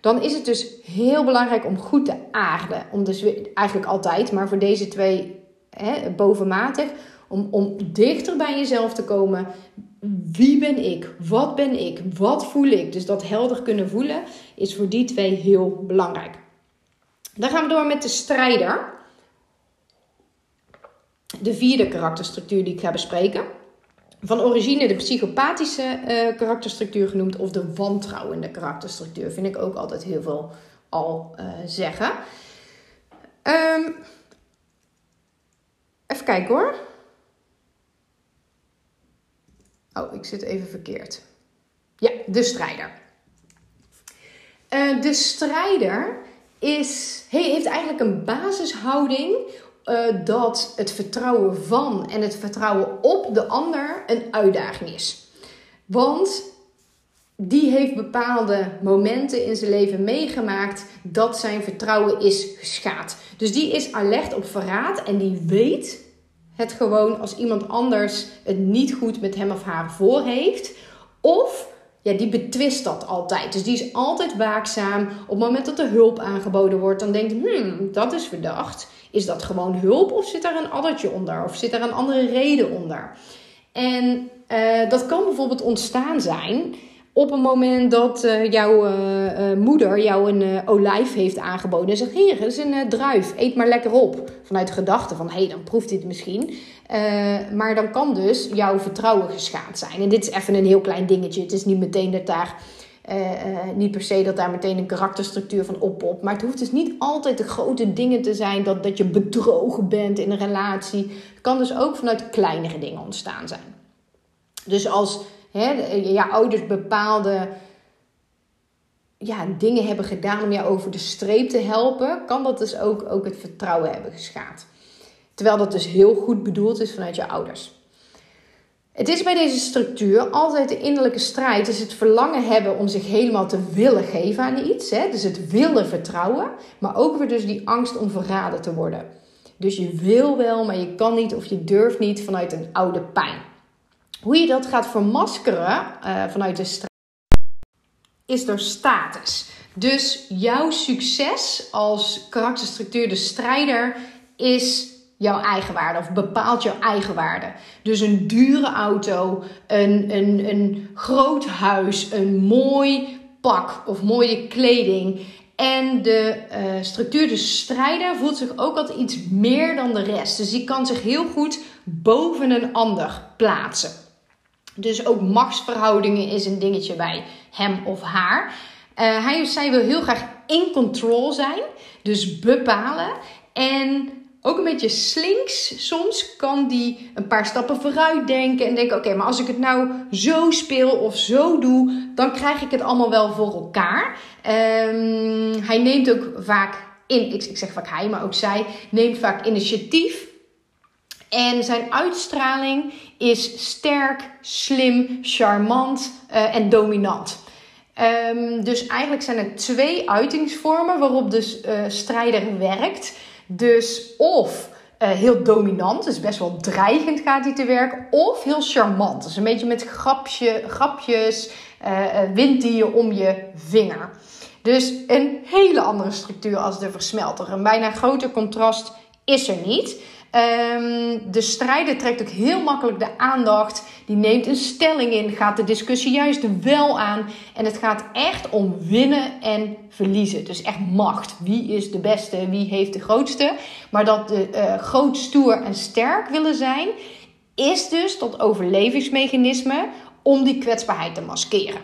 dan is het dus heel belangrijk om goed te aarden. Om dus eigenlijk altijd, maar voor deze twee hè, bovenmatig, om, om dichter bij jezelf te komen wie ben ik? Wat ben ik? Wat voel ik? Dus dat helder kunnen voelen is voor die twee heel belangrijk. Dan gaan we door met de strijder. De vierde karakterstructuur die ik ga bespreken. van origine de psychopathische uh, karakterstructuur genoemd of de wantrouwende karakterstructuur. Vind ik ook altijd heel veel al uh, zeggen. Um, even kijken hoor. Oh, ik zit even verkeerd. Ja, de strijder. Uh, de strijder is, heeft eigenlijk een basishouding uh, dat het vertrouwen van en het vertrouwen op de ander een uitdaging is. Want die heeft bepaalde momenten in zijn leven meegemaakt dat zijn vertrouwen is geschaad. Dus die is alert op verraad en die weet het gewoon als iemand anders het niet goed met hem of haar voor heeft. Of ja, die betwist dat altijd. Dus die is altijd waakzaam. Op het moment dat er hulp aangeboden wordt, dan denkt hmm, dat is verdacht. Is dat gewoon hulp of zit daar een addertje onder? Of zit daar een andere reden onder? En uh, dat kan bijvoorbeeld ontstaan zijn op een moment dat uh, jouw uh, moeder jou een olijf heeft aangeboden en zegt: Hier, is een druif, eet maar lekker op. Vanuit de gedachte van: hé, hey, dan proeft dit misschien. maar dan kan dus jouw vertrouwen geschaad zijn. En dit is even een heel klein dingetje. Het is niet meteen dat daar. niet per se dat daar meteen een karakterstructuur van oppopt. Maar het hoeft dus niet altijd de grote dingen te zijn. Dat, dat je bedrogen bent in een relatie. Het kan dus ook vanuit kleinere dingen ontstaan zijn. Dus als hè, je ouders bepaalde ja, dingen hebben gedaan om jou over de streep te helpen, kan dat dus ook, ook het vertrouwen hebben geschaad. Terwijl dat dus heel goed bedoeld is vanuit je ouders. Het is bij deze structuur altijd de innerlijke strijd. Dus het verlangen hebben om zich helemaal te willen geven aan iets. Hè? Dus het willen vertrouwen. Maar ook weer dus die angst om verraden te worden. Dus je wil wel, maar je kan niet of je durft niet vanuit een oude pijn. Hoe je dat gaat vermaskeren uh, vanuit de straat is door status. Dus jouw succes als karakterstructuur, de strijder, is jouw eigenwaarde of bepaalt jouw eigenwaarde. Dus een dure auto, een, een, een groot huis, een mooi pak of mooie kleding. En de uh, structuur, de strijder, voelt zich ook altijd iets meer dan de rest. Dus die kan zich heel goed boven een ander plaatsen. Dus ook machtsverhoudingen is een dingetje bij hem of haar. Uh, hij of zij wil heel graag in control zijn, dus bepalen. En ook een beetje slinks. Soms kan die een paar stappen vooruit denken en denken: oké, maar als ik het nou zo speel of zo doe, dan krijg ik het allemaal wel voor elkaar. Um, hij neemt ook vaak in, ik, ik zeg vaak hij, maar ook zij, neemt vaak initiatief. En zijn uitstraling is sterk, slim, charmant uh, en dominant. Um, dus eigenlijk zijn er twee uitingsvormen waarop de uh, strijder werkt. Dus of uh, heel dominant, dus best wel dreigend gaat hij te werk, of heel charmant. Dus een beetje met grapje, grapjes, hij je om je vinger. Dus een hele andere structuur als de versmelter. Een bijna groter contrast is er niet. Um, de strijder trekt ook heel makkelijk de aandacht. Die neemt een stelling in, gaat de discussie juist wel aan. En het gaat echt om winnen en verliezen. Dus echt macht. Wie is de beste? Wie heeft de grootste? Maar dat de uh, groot, stoer en sterk willen zijn, is dus tot overlevingsmechanisme om die kwetsbaarheid te maskeren.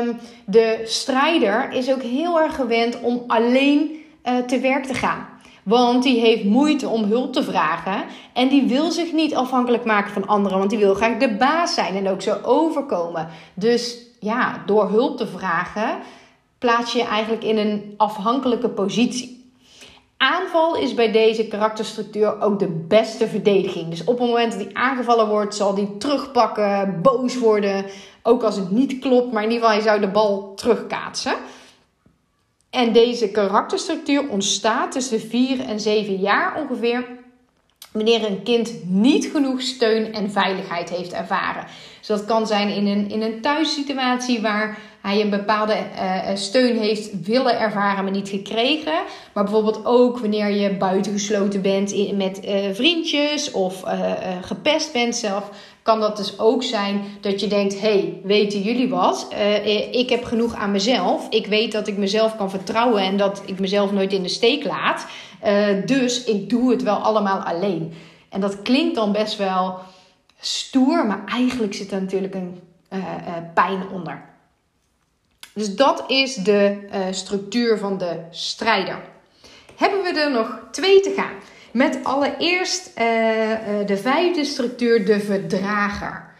Um, de strijder is ook heel erg gewend om alleen uh, te werk te gaan. Want die heeft moeite om hulp te vragen. En die wil zich niet afhankelijk maken van anderen. Want die wil graag de baas zijn en ook zo overkomen. Dus ja, door hulp te vragen plaats je je eigenlijk in een afhankelijke positie. Aanval is bij deze karakterstructuur ook de beste verdediging. Dus op het moment dat hij aangevallen wordt, zal hij terugpakken, boos worden. Ook als het niet klopt, maar in ieder geval, hij zou de bal terugkaatsen. En deze karakterstructuur ontstaat tussen 4 en 7 jaar ongeveer. Wanneer een kind niet genoeg steun en veiligheid heeft ervaren. Dus dat kan zijn in een, in een thuissituatie waar hij een bepaalde uh, steun heeft willen ervaren, maar niet gekregen. Maar bijvoorbeeld ook wanneer je buitengesloten bent in, met uh, vriendjes of gepest bent zelf kan dat dus ook zijn dat je denkt: hey, weten jullie wat? Uh, ik heb genoeg aan mezelf. Ik weet dat ik mezelf kan vertrouwen en dat ik mezelf nooit in de steek laat. Uh, dus ik doe het wel allemaal alleen. En dat klinkt dan best wel stoer, maar eigenlijk zit er natuurlijk een pijn onder. Dus dat is de structuur van de strijder. Hebben we er nog twee te gaan. Met allereerst de vijfde structuur, de verdrager.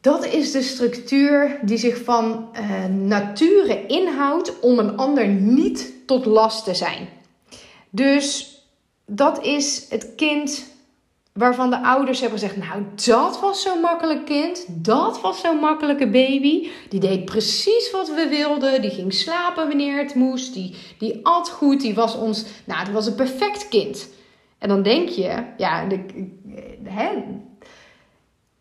Dat is de structuur die zich van uh, nature inhoudt om een ander niet tot last te zijn. Dus dat is het kind waarvan de ouders hebben gezegd: Nou, dat was zo'n makkelijk kind. Dat was zo'n makkelijke baby. Die deed precies wat we wilden. Die ging slapen wanneer het moest. Die, die at goed. Die was ons. Nou, dat was een perfect kind. En dan denk je: Ja, hè,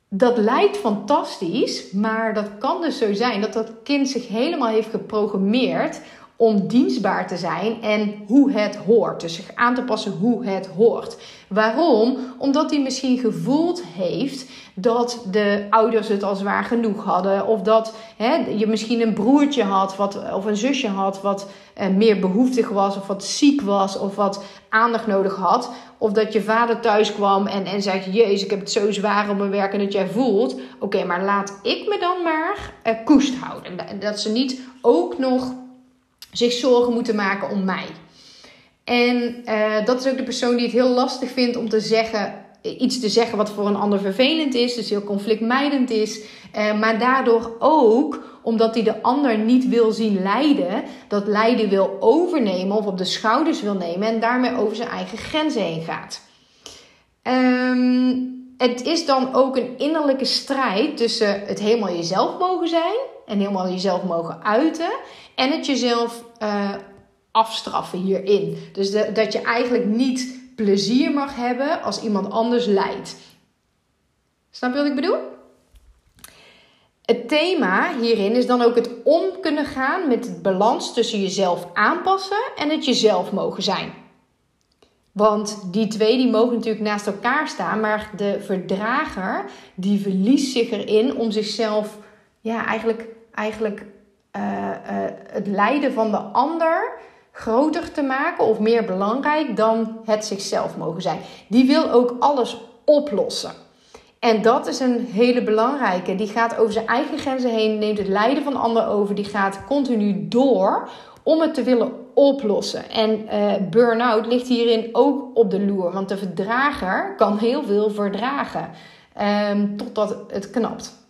dat lijkt fantastisch, maar dat kan dus zo zijn dat dat kind zich helemaal heeft geprogrammeerd om dienstbaar te zijn en hoe het hoort. Dus zich aan te passen hoe het hoort. Waarom? Omdat hij misschien gevoeld heeft dat de ouders het al zwaar genoeg hadden. Of dat hè, je misschien een broertje had wat, of een zusje had wat eh, meer behoeftig was. Of wat ziek was. Of wat aandacht nodig had. Of dat je vader thuis kwam en, en zegt: Jezus, ik heb het zo zwaar op mijn werk en dat jij voelt. Oké, maar laat ik me dan maar uh, koest houden. Dat ze niet ook nog zich zorgen moeten maken om mij. En uh, dat is ook de persoon die het heel lastig vindt om te zeggen, iets te zeggen wat voor een ander vervelend is, dus heel conflictmijdend is, uh, maar daardoor ook omdat hij de ander niet wil zien lijden, dat lijden wil overnemen of op de schouders wil nemen en daarmee over zijn eigen grenzen heen gaat. Um, het is dan ook een innerlijke strijd tussen het helemaal jezelf mogen zijn en helemaal jezelf mogen uiten en het jezelf uh, afstraffen hierin. Dus dat je eigenlijk niet plezier mag hebben als iemand anders lijdt. Snap je wat ik bedoel? Het thema hierin is dan ook het om kunnen gaan met het balans tussen jezelf aanpassen en het jezelf mogen zijn. Want die twee die mogen natuurlijk naast elkaar staan, maar de verdrager die verliest zich erin om zichzelf ja, eigenlijk, eigenlijk uh, uh, het lijden van de ander groter te maken of meer belangrijk dan het zichzelf mogen zijn. Die wil ook alles oplossen. En dat is een hele belangrijke. Die gaat over zijn eigen grenzen heen, neemt het lijden van anderen over. Die gaat continu door om het te willen oplossen. En uh, burn-out ligt hierin ook op de loer. Want de verdrager kan heel veel verdragen um, totdat het knapt.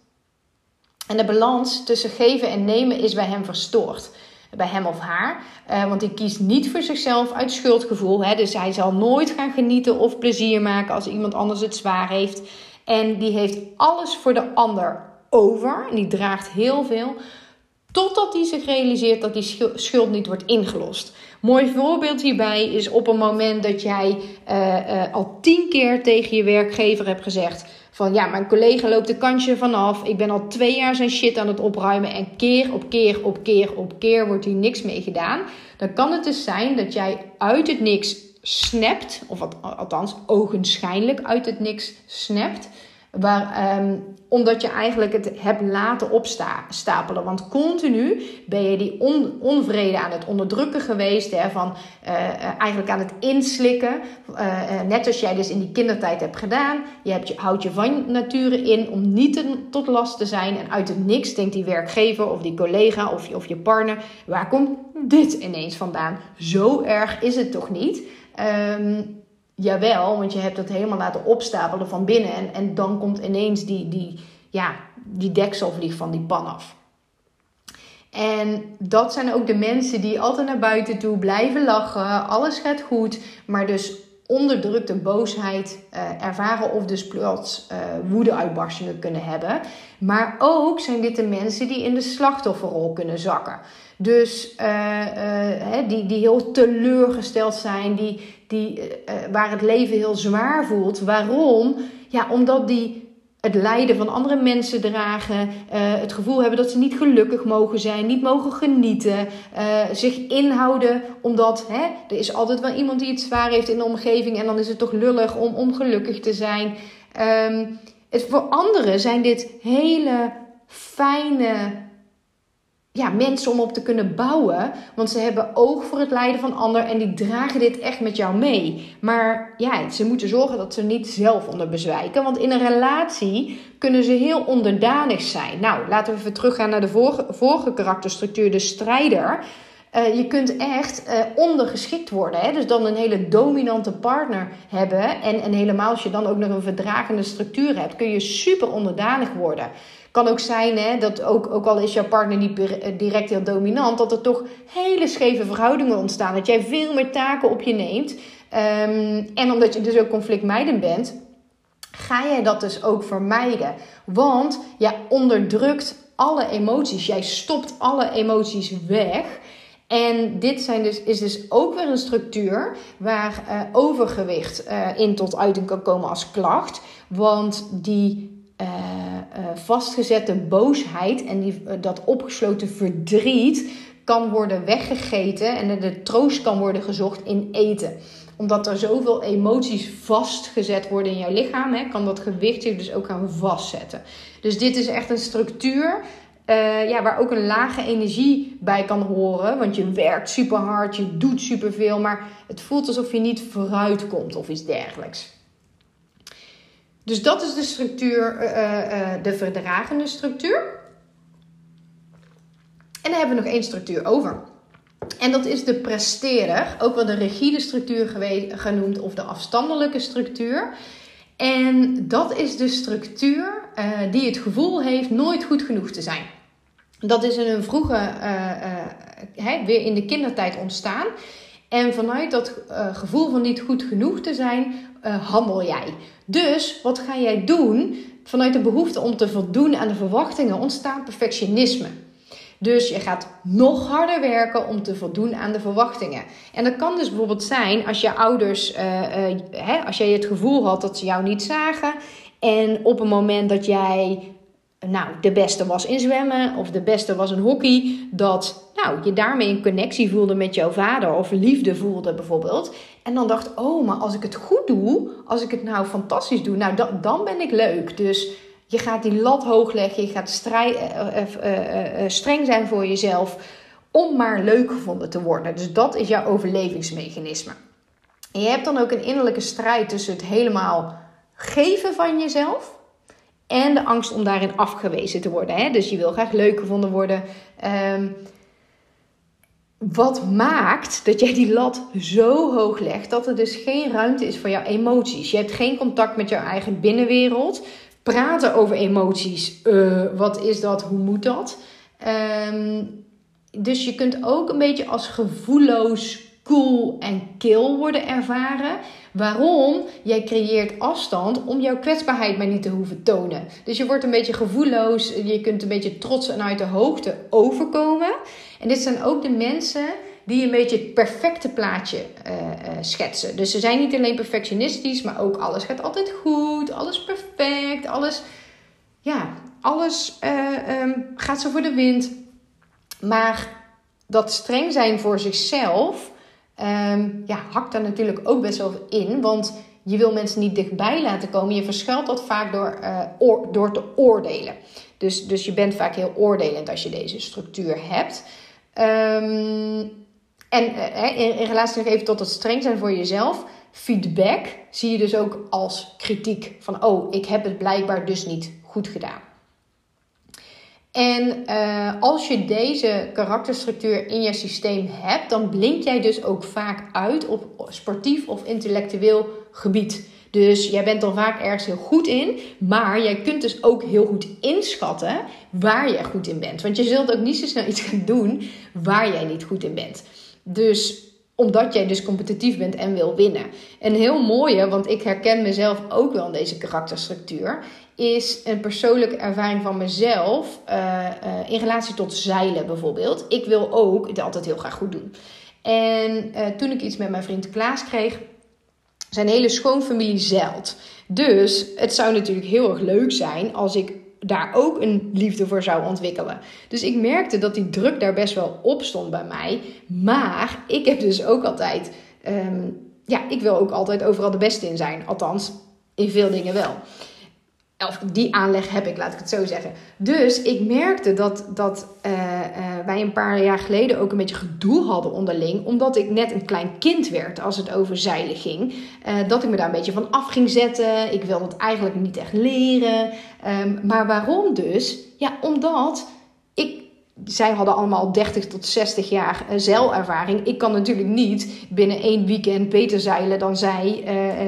En de balans tussen geven en nemen is bij hem verstoord bij hem of haar. Uh, want hij kiest niet voor zichzelf uit schuldgevoel. Hè? Dus hij zal nooit gaan genieten of plezier maken als iemand anders het zwaar heeft. En die heeft alles voor de ander over. En die draagt heel veel. Totdat hij zich realiseert dat die schuld niet wordt ingelost. Mooi voorbeeld hierbij is op een moment dat jij uh, uh, al tien keer tegen je werkgever hebt gezegd: van ja, mijn collega loopt de kantje vanaf. Ik ben al twee jaar zijn shit aan het opruimen. En keer op keer op keer op keer wordt hier niks mee gedaan. Dan kan het dus zijn dat jij uit het niks snapt. Of althans, ogenschijnlijk uit het niks snapt. Um, omdat je eigenlijk het hebt laten opstapelen. Want continu ben je die on, onvrede aan het onderdrukken geweest. Hè, van uh, eigenlijk aan het inslikken. Uh, net als jij dus in die kindertijd hebt gedaan. Je, hebt je houdt je van nature in om niet tot last te zijn. En uit het niks denkt die werkgever of die collega of, of je partner. Waar komt dit ineens vandaan? Zo erg is het toch niet? Um, Jawel, want je hebt het helemaal laten opstapelen van binnen. En, en dan komt ineens die, die, ja, die dekselvlieg van die pan af. En dat zijn ook de mensen die altijd naar buiten toe blijven lachen. Alles gaat goed. Maar dus onderdrukte boosheid uh, ervaren of dus plots uh, woedeuitbarstingen kunnen hebben. Maar ook zijn dit de mensen die in de slachtofferrol kunnen zakken. Dus uh, die, die heel teleurgesteld zijn, die, die, waar het leven heel zwaar voelt. Waarom? Ja, omdat die het lijden van andere mensen dragen, uh, het gevoel hebben dat ze niet gelukkig mogen zijn, niet mogen genieten, uh, zich inhouden omdat hè, er is altijd wel iemand die het zwaar heeft in de omgeving en dan is het toch lullig om ongelukkig te zijn. Um, het, voor anderen zijn dit hele fijne ja, mensen om op te kunnen bouwen. Want ze hebben oog voor het lijden van ander en die dragen dit echt met jou mee. Maar ja, ze moeten zorgen dat ze niet zelf onder bezwijken. Want in een relatie kunnen ze heel onderdanig zijn. Nou, laten we even teruggaan naar de vorige, vorige karakterstructuur, de strijder. Uh, je kunt echt uh, ondergeschikt worden. Hè? Dus dan een hele dominante partner hebben. En, en helemaal als je dan ook nog een verdragende structuur hebt, kun je super onderdanig worden kan ook zijn hè, dat ook, ook al is jouw partner niet eh, direct heel dominant, dat er toch hele scheve verhoudingen ontstaan. Dat jij veel meer taken op je neemt. Um, en omdat je dus ook conflictmijdend bent, ga jij dat dus ook vermijden. Want jij onderdrukt alle emoties. Jij stopt alle emoties weg. En dit zijn dus, is dus ook weer een structuur waar uh, overgewicht uh, in tot uiting kan komen als klacht. Want die vastgezette boosheid en die, uh, dat opgesloten verdriet kan worden weggegeten en de troost kan worden gezocht in eten. Omdat er zoveel emoties vastgezet worden in jouw lichaam, hè, kan dat gewicht zich dus ook gaan vastzetten. Dus dit is echt een structuur uh, ja, waar ook een lage energie bij kan horen. Want je werkt super hard, je doet superveel, maar het voelt alsof je niet vooruit komt of iets dergelijks. Dus dat is de structuur, uh, uh, de verdragende structuur. En dan hebben we nog één structuur over. En dat is de presterer, ook wel de rigide structuur genoemd of de afstandelijke structuur. En dat is de structuur die het gevoel heeft nooit goed genoeg te zijn. Dat is in een vroege, hè, weer in de kindertijd ontstaan. En vanuit dat gevoel van niet goed genoeg te zijn, handel jij. Dus wat ga jij doen? Vanuit de behoefte om te voldoen aan de verwachtingen ontstaat perfectionisme. Dus je gaat nog harder werken om te voldoen aan de verwachtingen. En dat kan dus bijvoorbeeld zijn als je ouders, uh, uh, hè, als jij het gevoel had dat ze jou niet zagen. En op een moment dat jij nou, de beste was in zwemmen of de beste was in hockey, dat nou, je daarmee een connectie voelde met jouw vader of liefde voelde bijvoorbeeld. En dan dacht, oh, maar als ik het goed doe, als ik het nou fantastisch doe, nou dan ben ik leuk. Dus je gaat die lat hoog leggen, je gaat strijd, uh, uh, uh, streng zijn voor jezelf om maar leuk gevonden te worden. Dus dat is jouw overlevingsmechanisme. Je hebt dan ook een innerlijke strijd tussen het helemaal geven van jezelf en de angst om daarin afgewezen te worden. Hè? Dus je wil graag leuk gevonden worden. Um, wat maakt dat jij die lat zo hoog legt dat er dus geen ruimte is voor jouw emoties. Je hebt geen contact met jouw eigen binnenwereld. Praten over emoties, uh, wat is dat, hoe moet dat? Um, dus je kunt ook een beetje als gevoelloos, cool en kil worden ervaren. Waarom? Jij creëert afstand om jouw kwetsbaarheid maar niet te hoeven tonen. Dus je wordt een beetje gevoelloos, je kunt een beetje trots en uit de hoogte overkomen. En dit zijn ook de mensen die een beetje het perfecte plaatje uh, uh, schetsen. Dus ze zijn niet alleen perfectionistisch, maar ook alles gaat altijd goed, alles perfect, alles, ja, alles uh, um, gaat zo voor de wind. Maar dat streng zijn voor zichzelf um, ja, hakt daar natuurlijk ook best wel in. Want je wil mensen niet dichtbij laten komen. Je verschuilt dat vaak door, oor, door te oordelen. Dus, dus je bent vaak heel oordelend als je deze structuur hebt. Um, en uh, in, in relatie nog even tot het streng zijn voor jezelf. Feedback zie je dus ook als kritiek. Van oh, ik heb het blijkbaar dus niet goed gedaan. En uh, als je deze karakterstructuur in je systeem hebt, dan blink jij dus ook vaak uit op sportief of intellectueel gebied. Dus jij bent er vaak ergens heel goed in, maar jij kunt dus ook heel goed inschatten waar jij goed in bent. Want je zult ook niet zo snel iets gaan doen waar jij niet goed in bent. Dus omdat jij dus competitief bent en wil winnen. Een heel mooie, want ik herken mezelf ook wel in deze karakterstructuur, is een persoonlijke ervaring van mezelf uh, uh, in relatie tot zeilen bijvoorbeeld. Ik wil ook het altijd heel graag goed doen. En uh, toen ik iets met mijn vriend Klaas kreeg, zijn hele schoonfamilie zeilt. Dus het zou natuurlijk heel erg leuk zijn als ik daar ook een liefde voor zou ontwikkelen. Dus ik merkte dat die druk daar best wel op stond bij mij. Maar ik heb dus ook altijd, um, ja, ik wil ook altijd overal de beste in zijn. Althans, in veel dingen wel. Of die aanleg heb ik, laat ik het zo zeggen. Dus ik merkte dat, dat uh, uh, wij een paar jaar geleden ook een beetje gedoe hadden onderling. Omdat ik net een klein kind werd als het over zeilen ging. Uh, dat ik me daar een beetje van af ging zetten. Ik wilde het eigenlijk niet echt leren. Um, maar waarom dus? Ja, omdat ik zij hadden allemaal 30 tot 60 jaar zeilervaring. Ik kan natuurlijk niet binnen één weekend beter zeilen dan zij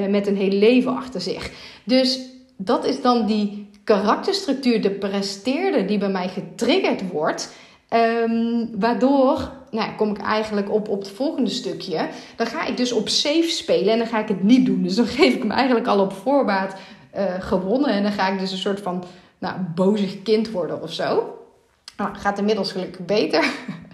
met een heel leven achter zich. Dus dat is dan die karakterstructuur, de presteerder die bij mij getriggerd wordt. Um, waardoor, nou kom ik eigenlijk op, op het volgende stukje. Dan ga ik dus op safe spelen en dan ga ik het niet doen. Dus dan geef ik me eigenlijk al op voorbaat uh, gewonnen. En dan ga ik dus een soort van nou, bozig kind worden of zo. Nou, gaat inmiddels gelukkig beter.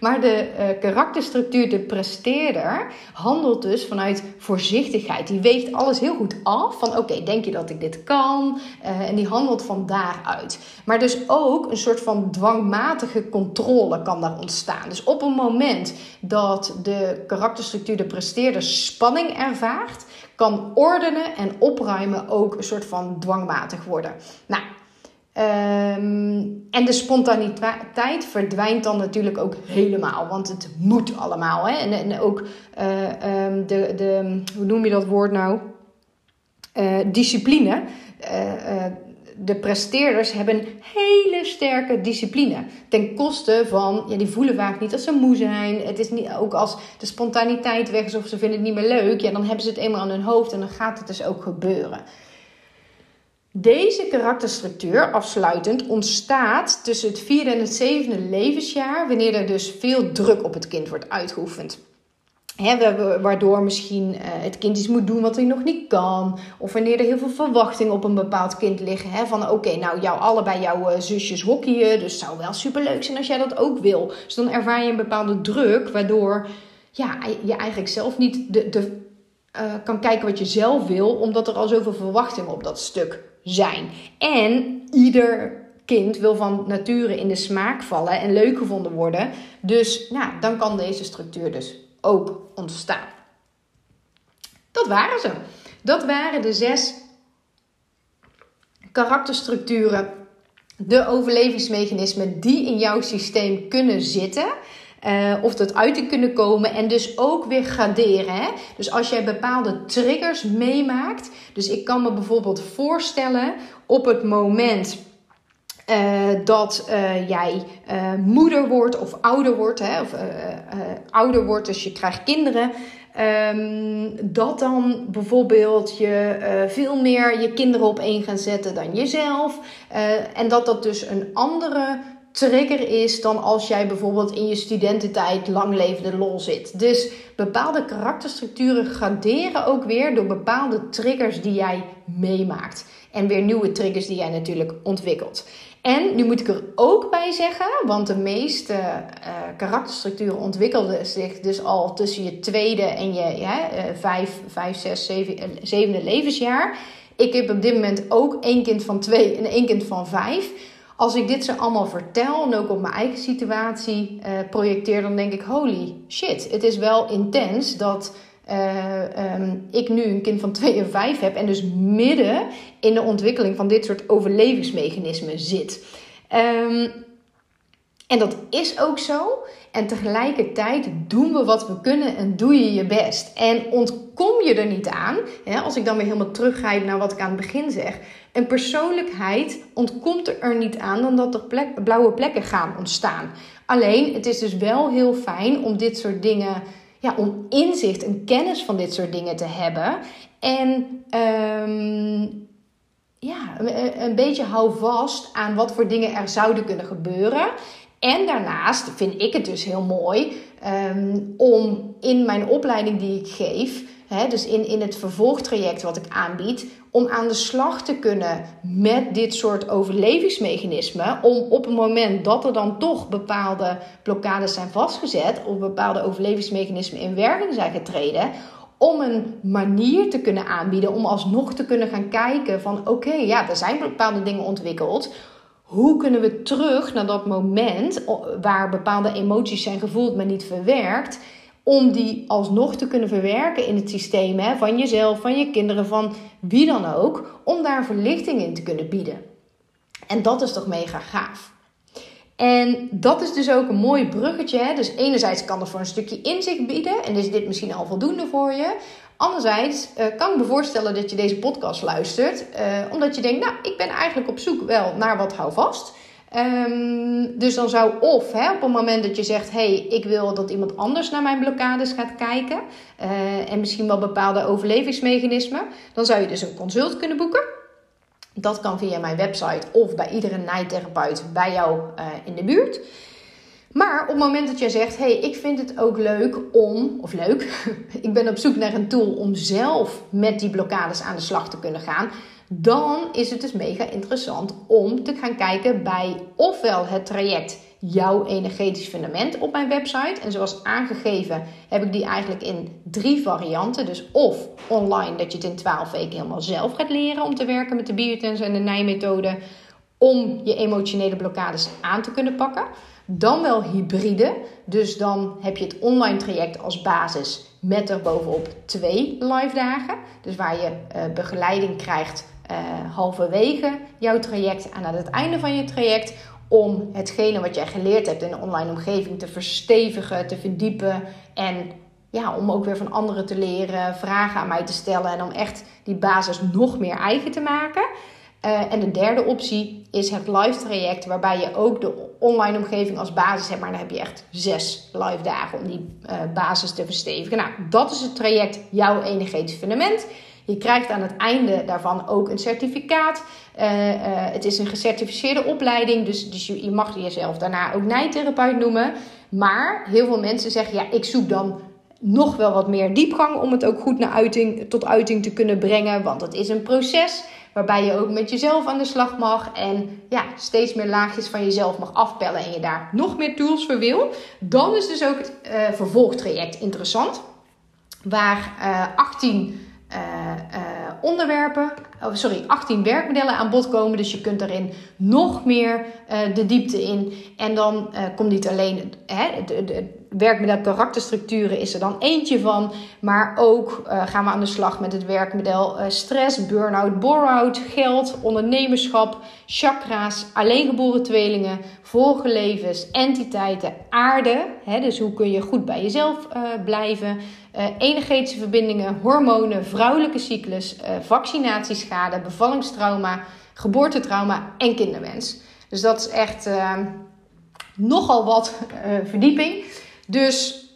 Maar de uh, karakterstructuur, de presteerder, handelt dus vanuit voorzichtigheid. Die weegt alles heel goed af van oké, denk je dat ik dit kan? Uh, en die handelt van daaruit. Maar dus ook een soort van dwangmatige controle kan daar ontstaan. Dus op een moment dat de karakterstructuur, de presteerder, spanning ervaart, kan ordenen en opruimen ook een soort van dwangmatig worden. Nou, Um, en de spontaniteit verdwijnt dan natuurlijk ook helemaal, want het moet allemaal. Hè? En, ook uh, um, de, de, hoe noem je dat woord nou? Uh, discipline. Uh, de presteerders hebben hele sterke discipline. Ten koste van, ja, die voelen vaak niet als ze moe zijn. Het is niet, ook als de spontaniteit weg is of ze vinden het niet meer leuk, ja, dan hebben ze het eenmaal aan hun hoofd en dan gaat het dus ook gebeuren. Deze karakterstructuur, afsluitend, ontstaat tussen het vierde en het zevende levensjaar, wanneer er dus veel druk op het kind wordt uitgeoefend. waardoor misschien uh, het kind iets moet doen wat hij nog niet kan. Of wanneer er heel veel verwachtingen op een bepaald kind liggen. Van oké, nou jou allebei jouw uh, zusjes hockeyen. Dus het zou wel superleuk zijn als jij dat ook wil. Dus dan ervaar je een bepaalde druk. Waardoor ja, je eigenlijk zelf niet de, de, uh, kan kijken wat je zelf wil. Omdat er al zoveel verwachtingen op dat stuk zijn. En ieder kind wil van nature in de smaak vallen en leuk gevonden worden. Dus nou, dan kan deze structuur dus ook ontstaan. Dat waren ze. Dat waren de zes karakterstructuren, de overlevingsmechanismen die in jouw systeem kunnen zitten. Uh, of dat uit kunnen komen en dus ook weer graderen. Hè? Dus als jij bepaalde triggers meemaakt. Dus ik kan me bijvoorbeeld voorstellen op het moment uh, dat uh, jij moeder wordt of ouder wordt. Hè? Of ouder wordt, dus je krijgt kinderen. Um, dat dan bijvoorbeeld je veel meer je kinderen op één gaan zetten dan jezelf. En dat dat dus een andere trigger is dan als jij bijvoorbeeld in je studententijd lang levende lol zit. Dus bepaalde karakterstructuren graderen ook weer door bepaalde triggers die jij meemaakt. En weer nieuwe triggers die jij natuurlijk ontwikkelt. En nu moet ik er ook bij zeggen, want de meeste uh, karakterstructuren ontwikkelden zich dus al tussen je tweede en je ja, uh, vijf, vijf, zes, zeven, uh, zevende levensjaar. Ik heb op dit moment ook één kind van twee en één kind van vijf. Als ik dit ze allemaal vertel en ook op mijn eigen situatie uh, projecteer, dan denk ik: holy shit, het is wel intens dat uh, um, ik nu een kind van 2 en 5 heb en dus midden in de ontwikkeling van dit soort overlevingsmechanismen zit. Um, en dat is ook zo. En tegelijkertijd doen we wat we kunnen en doe je je best. En ontkom je er niet aan. Hè, als ik dan weer helemaal teruggrijp naar wat ik aan het begin zeg. Een persoonlijkheid ontkomt er niet aan dan dat er blauwe plekken gaan ontstaan. Alleen, het is dus wel heel fijn om dit soort dingen, ja, om inzicht en kennis van dit soort dingen te hebben. En um, ja, een beetje hou vast aan wat voor dingen er zouden kunnen gebeuren. En daarnaast vind ik het dus heel mooi um, om in mijn opleiding die ik geef, hè, dus in, in het vervolgtraject wat ik aanbied, om aan de slag te kunnen met dit soort overlevingsmechanismen. Om op het moment dat er dan toch bepaalde blokkades zijn vastgezet, of bepaalde overlevingsmechanismen in werking zijn getreden, om een manier te kunnen aanbieden om alsnog te kunnen gaan kijken van oké, ja, er zijn bepaalde dingen ontwikkeld hoe kunnen we terug naar dat moment waar bepaalde emoties zijn gevoeld, maar niet verwerkt, om die alsnog te kunnen verwerken in het systeem hè, van jezelf, van je kinderen, van wie dan ook, om daar verlichting in te kunnen bieden. En dat is toch mega gaaf. En dat is dus ook een mooi bruggetje. Hè? Dus enerzijds kan er voor een stukje inzicht bieden en is dit misschien al voldoende voor je. Anderzijds uh, kan ik me voorstellen dat je deze podcast luistert, uh, omdat je denkt, nou, ik ben eigenlijk op zoek wel naar wat houvast. Um, dus dan zou of hè, op het moment dat je zegt: hey, ik wil dat iemand anders naar mijn blokkades gaat kijken. Uh, en misschien wel bepaalde overlevingsmechanismen. Dan zou je dus een consult kunnen boeken. Dat kan via mijn website of bij iedere nijtherapeut bij jou in de buurt. Maar op het moment dat jij zegt: hey, ik vind het ook leuk om, of leuk, ik ben op zoek naar een tool om zelf met die blokkades aan de slag te kunnen gaan dan is het dus mega interessant om te gaan kijken bij ofwel het traject jouw energetisch fundament op mijn website. En zoals aangegeven heb ik die eigenlijk in drie varianten. Dus of online dat je het in 12 weken helemaal zelf gaat leren om te werken met de biotens en de nijmethode om je emotionele blokkades aan te kunnen pakken. Dan wel hybride. Dus dan heb je het online traject als basis met er bovenop twee live dagen. Dus waar je uh, begeleiding krijgt uh, halverwege jouw traject en aan het einde van je traject. Om hetgene wat jij geleerd hebt in de online omgeving te verstevigen, te verdiepen. En ja, om ook weer van anderen te leren, vragen aan mij te stellen. En om echt die basis nog meer eigen te maken. Uh, en de derde optie is het live traject, waarbij je ook de online omgeving als basis hebt. Maar dan heb je echt zes live dagen om die uh, basis te verstevigen. Nou, dat is het traject, jouw energetisch fundament. Je krijgt aan het einde daarvan ook een certificaat. Uh, het is een gecertificeerde opleiding, dus, dus je, je mag jezelf daarna ook nijtherapeut noemen. Maar heel veel mensen zeggen, ja, ik zoek dan nog wel wat meer diepgang om het ook goed naar uiting, tot uiting te kunnen brengen. Want het is een proces waarbij je ook met jezelf aan de slag mag en ja, steeds meer laagjes van jezelf mag afpellen en je daar nog meer tools voor wil. Dan is dus ook het uh, vervolgtraject interessant, waar 18 uh, uh, onderwerpen, oh, sorry, 18 werkmodellen aan bod komen. Dus je kunt daarin nog meer de diepte in. En dan komt niet alleen hè, de, de werkmodel karakterstructuren is er dan eentje van. Maar ook gaan we aan de slag met het werkmodel stress, burn-out, bore-out, geld, ondernemerschap, chakra's, alleengeboren tweelingen, vorige levens, entiteiten, aarde. Hè, dus hoe kun je goed bij jezelf blijven uh, energetische verbindingen, hormonen, vrouwelijke cyclus, vaccinatieschade, bevallingstrauma, geboortetrauma en kinderwens. Dus dat is echt nogal wat verdieping. Dus,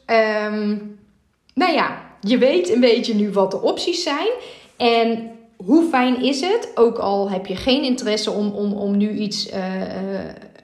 um, nou ja, je weet een beetje nu wat de opties zijn. En hoe fijn is het, ook al heb je geen interesse om, om, om nu iets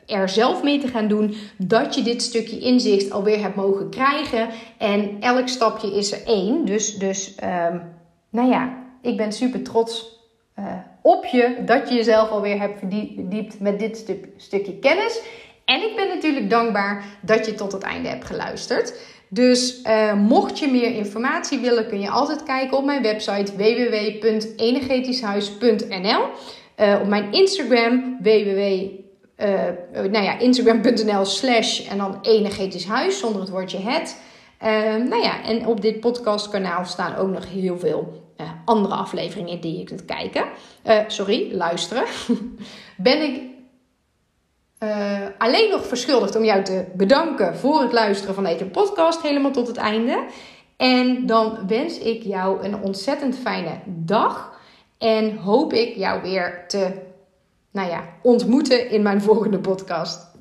er zelf mee te gaan doen, dat je dit stukje inzicht alweer hebt mogen krijgen. En elk stapje is er één. Dus, dus um, nou ja, ik ben super trots uh, op je dat je jezelf alweer hebt verdiept met dit stuk, stukje kennis. En ik ben natuurlijk dankbaar dat je tot het einde hebt geluisterd. Dus uh, mocht je meer informatie willen, kun je altijd kijken op mijn website www.energetischhuis.nl. Uh, op mijn Instagram www uh, nou ja, Instagram.nl slash en dan energetisch huis zonder het woordje het. Uh, nou ja, en op dit podcastkanaal staan ook nog heel veel andere afleveringen die je kunt kijken. sorry, luisteren. ben ik alleen nog verschuldigd om jou te bedanken voor het luisteren van deze podcast helemaal tot het einde. En dan wens ik jou een ontzettend fijne dag. En hoop ik jou weer te nou ja, ontmoeten in mijn volgende podcast.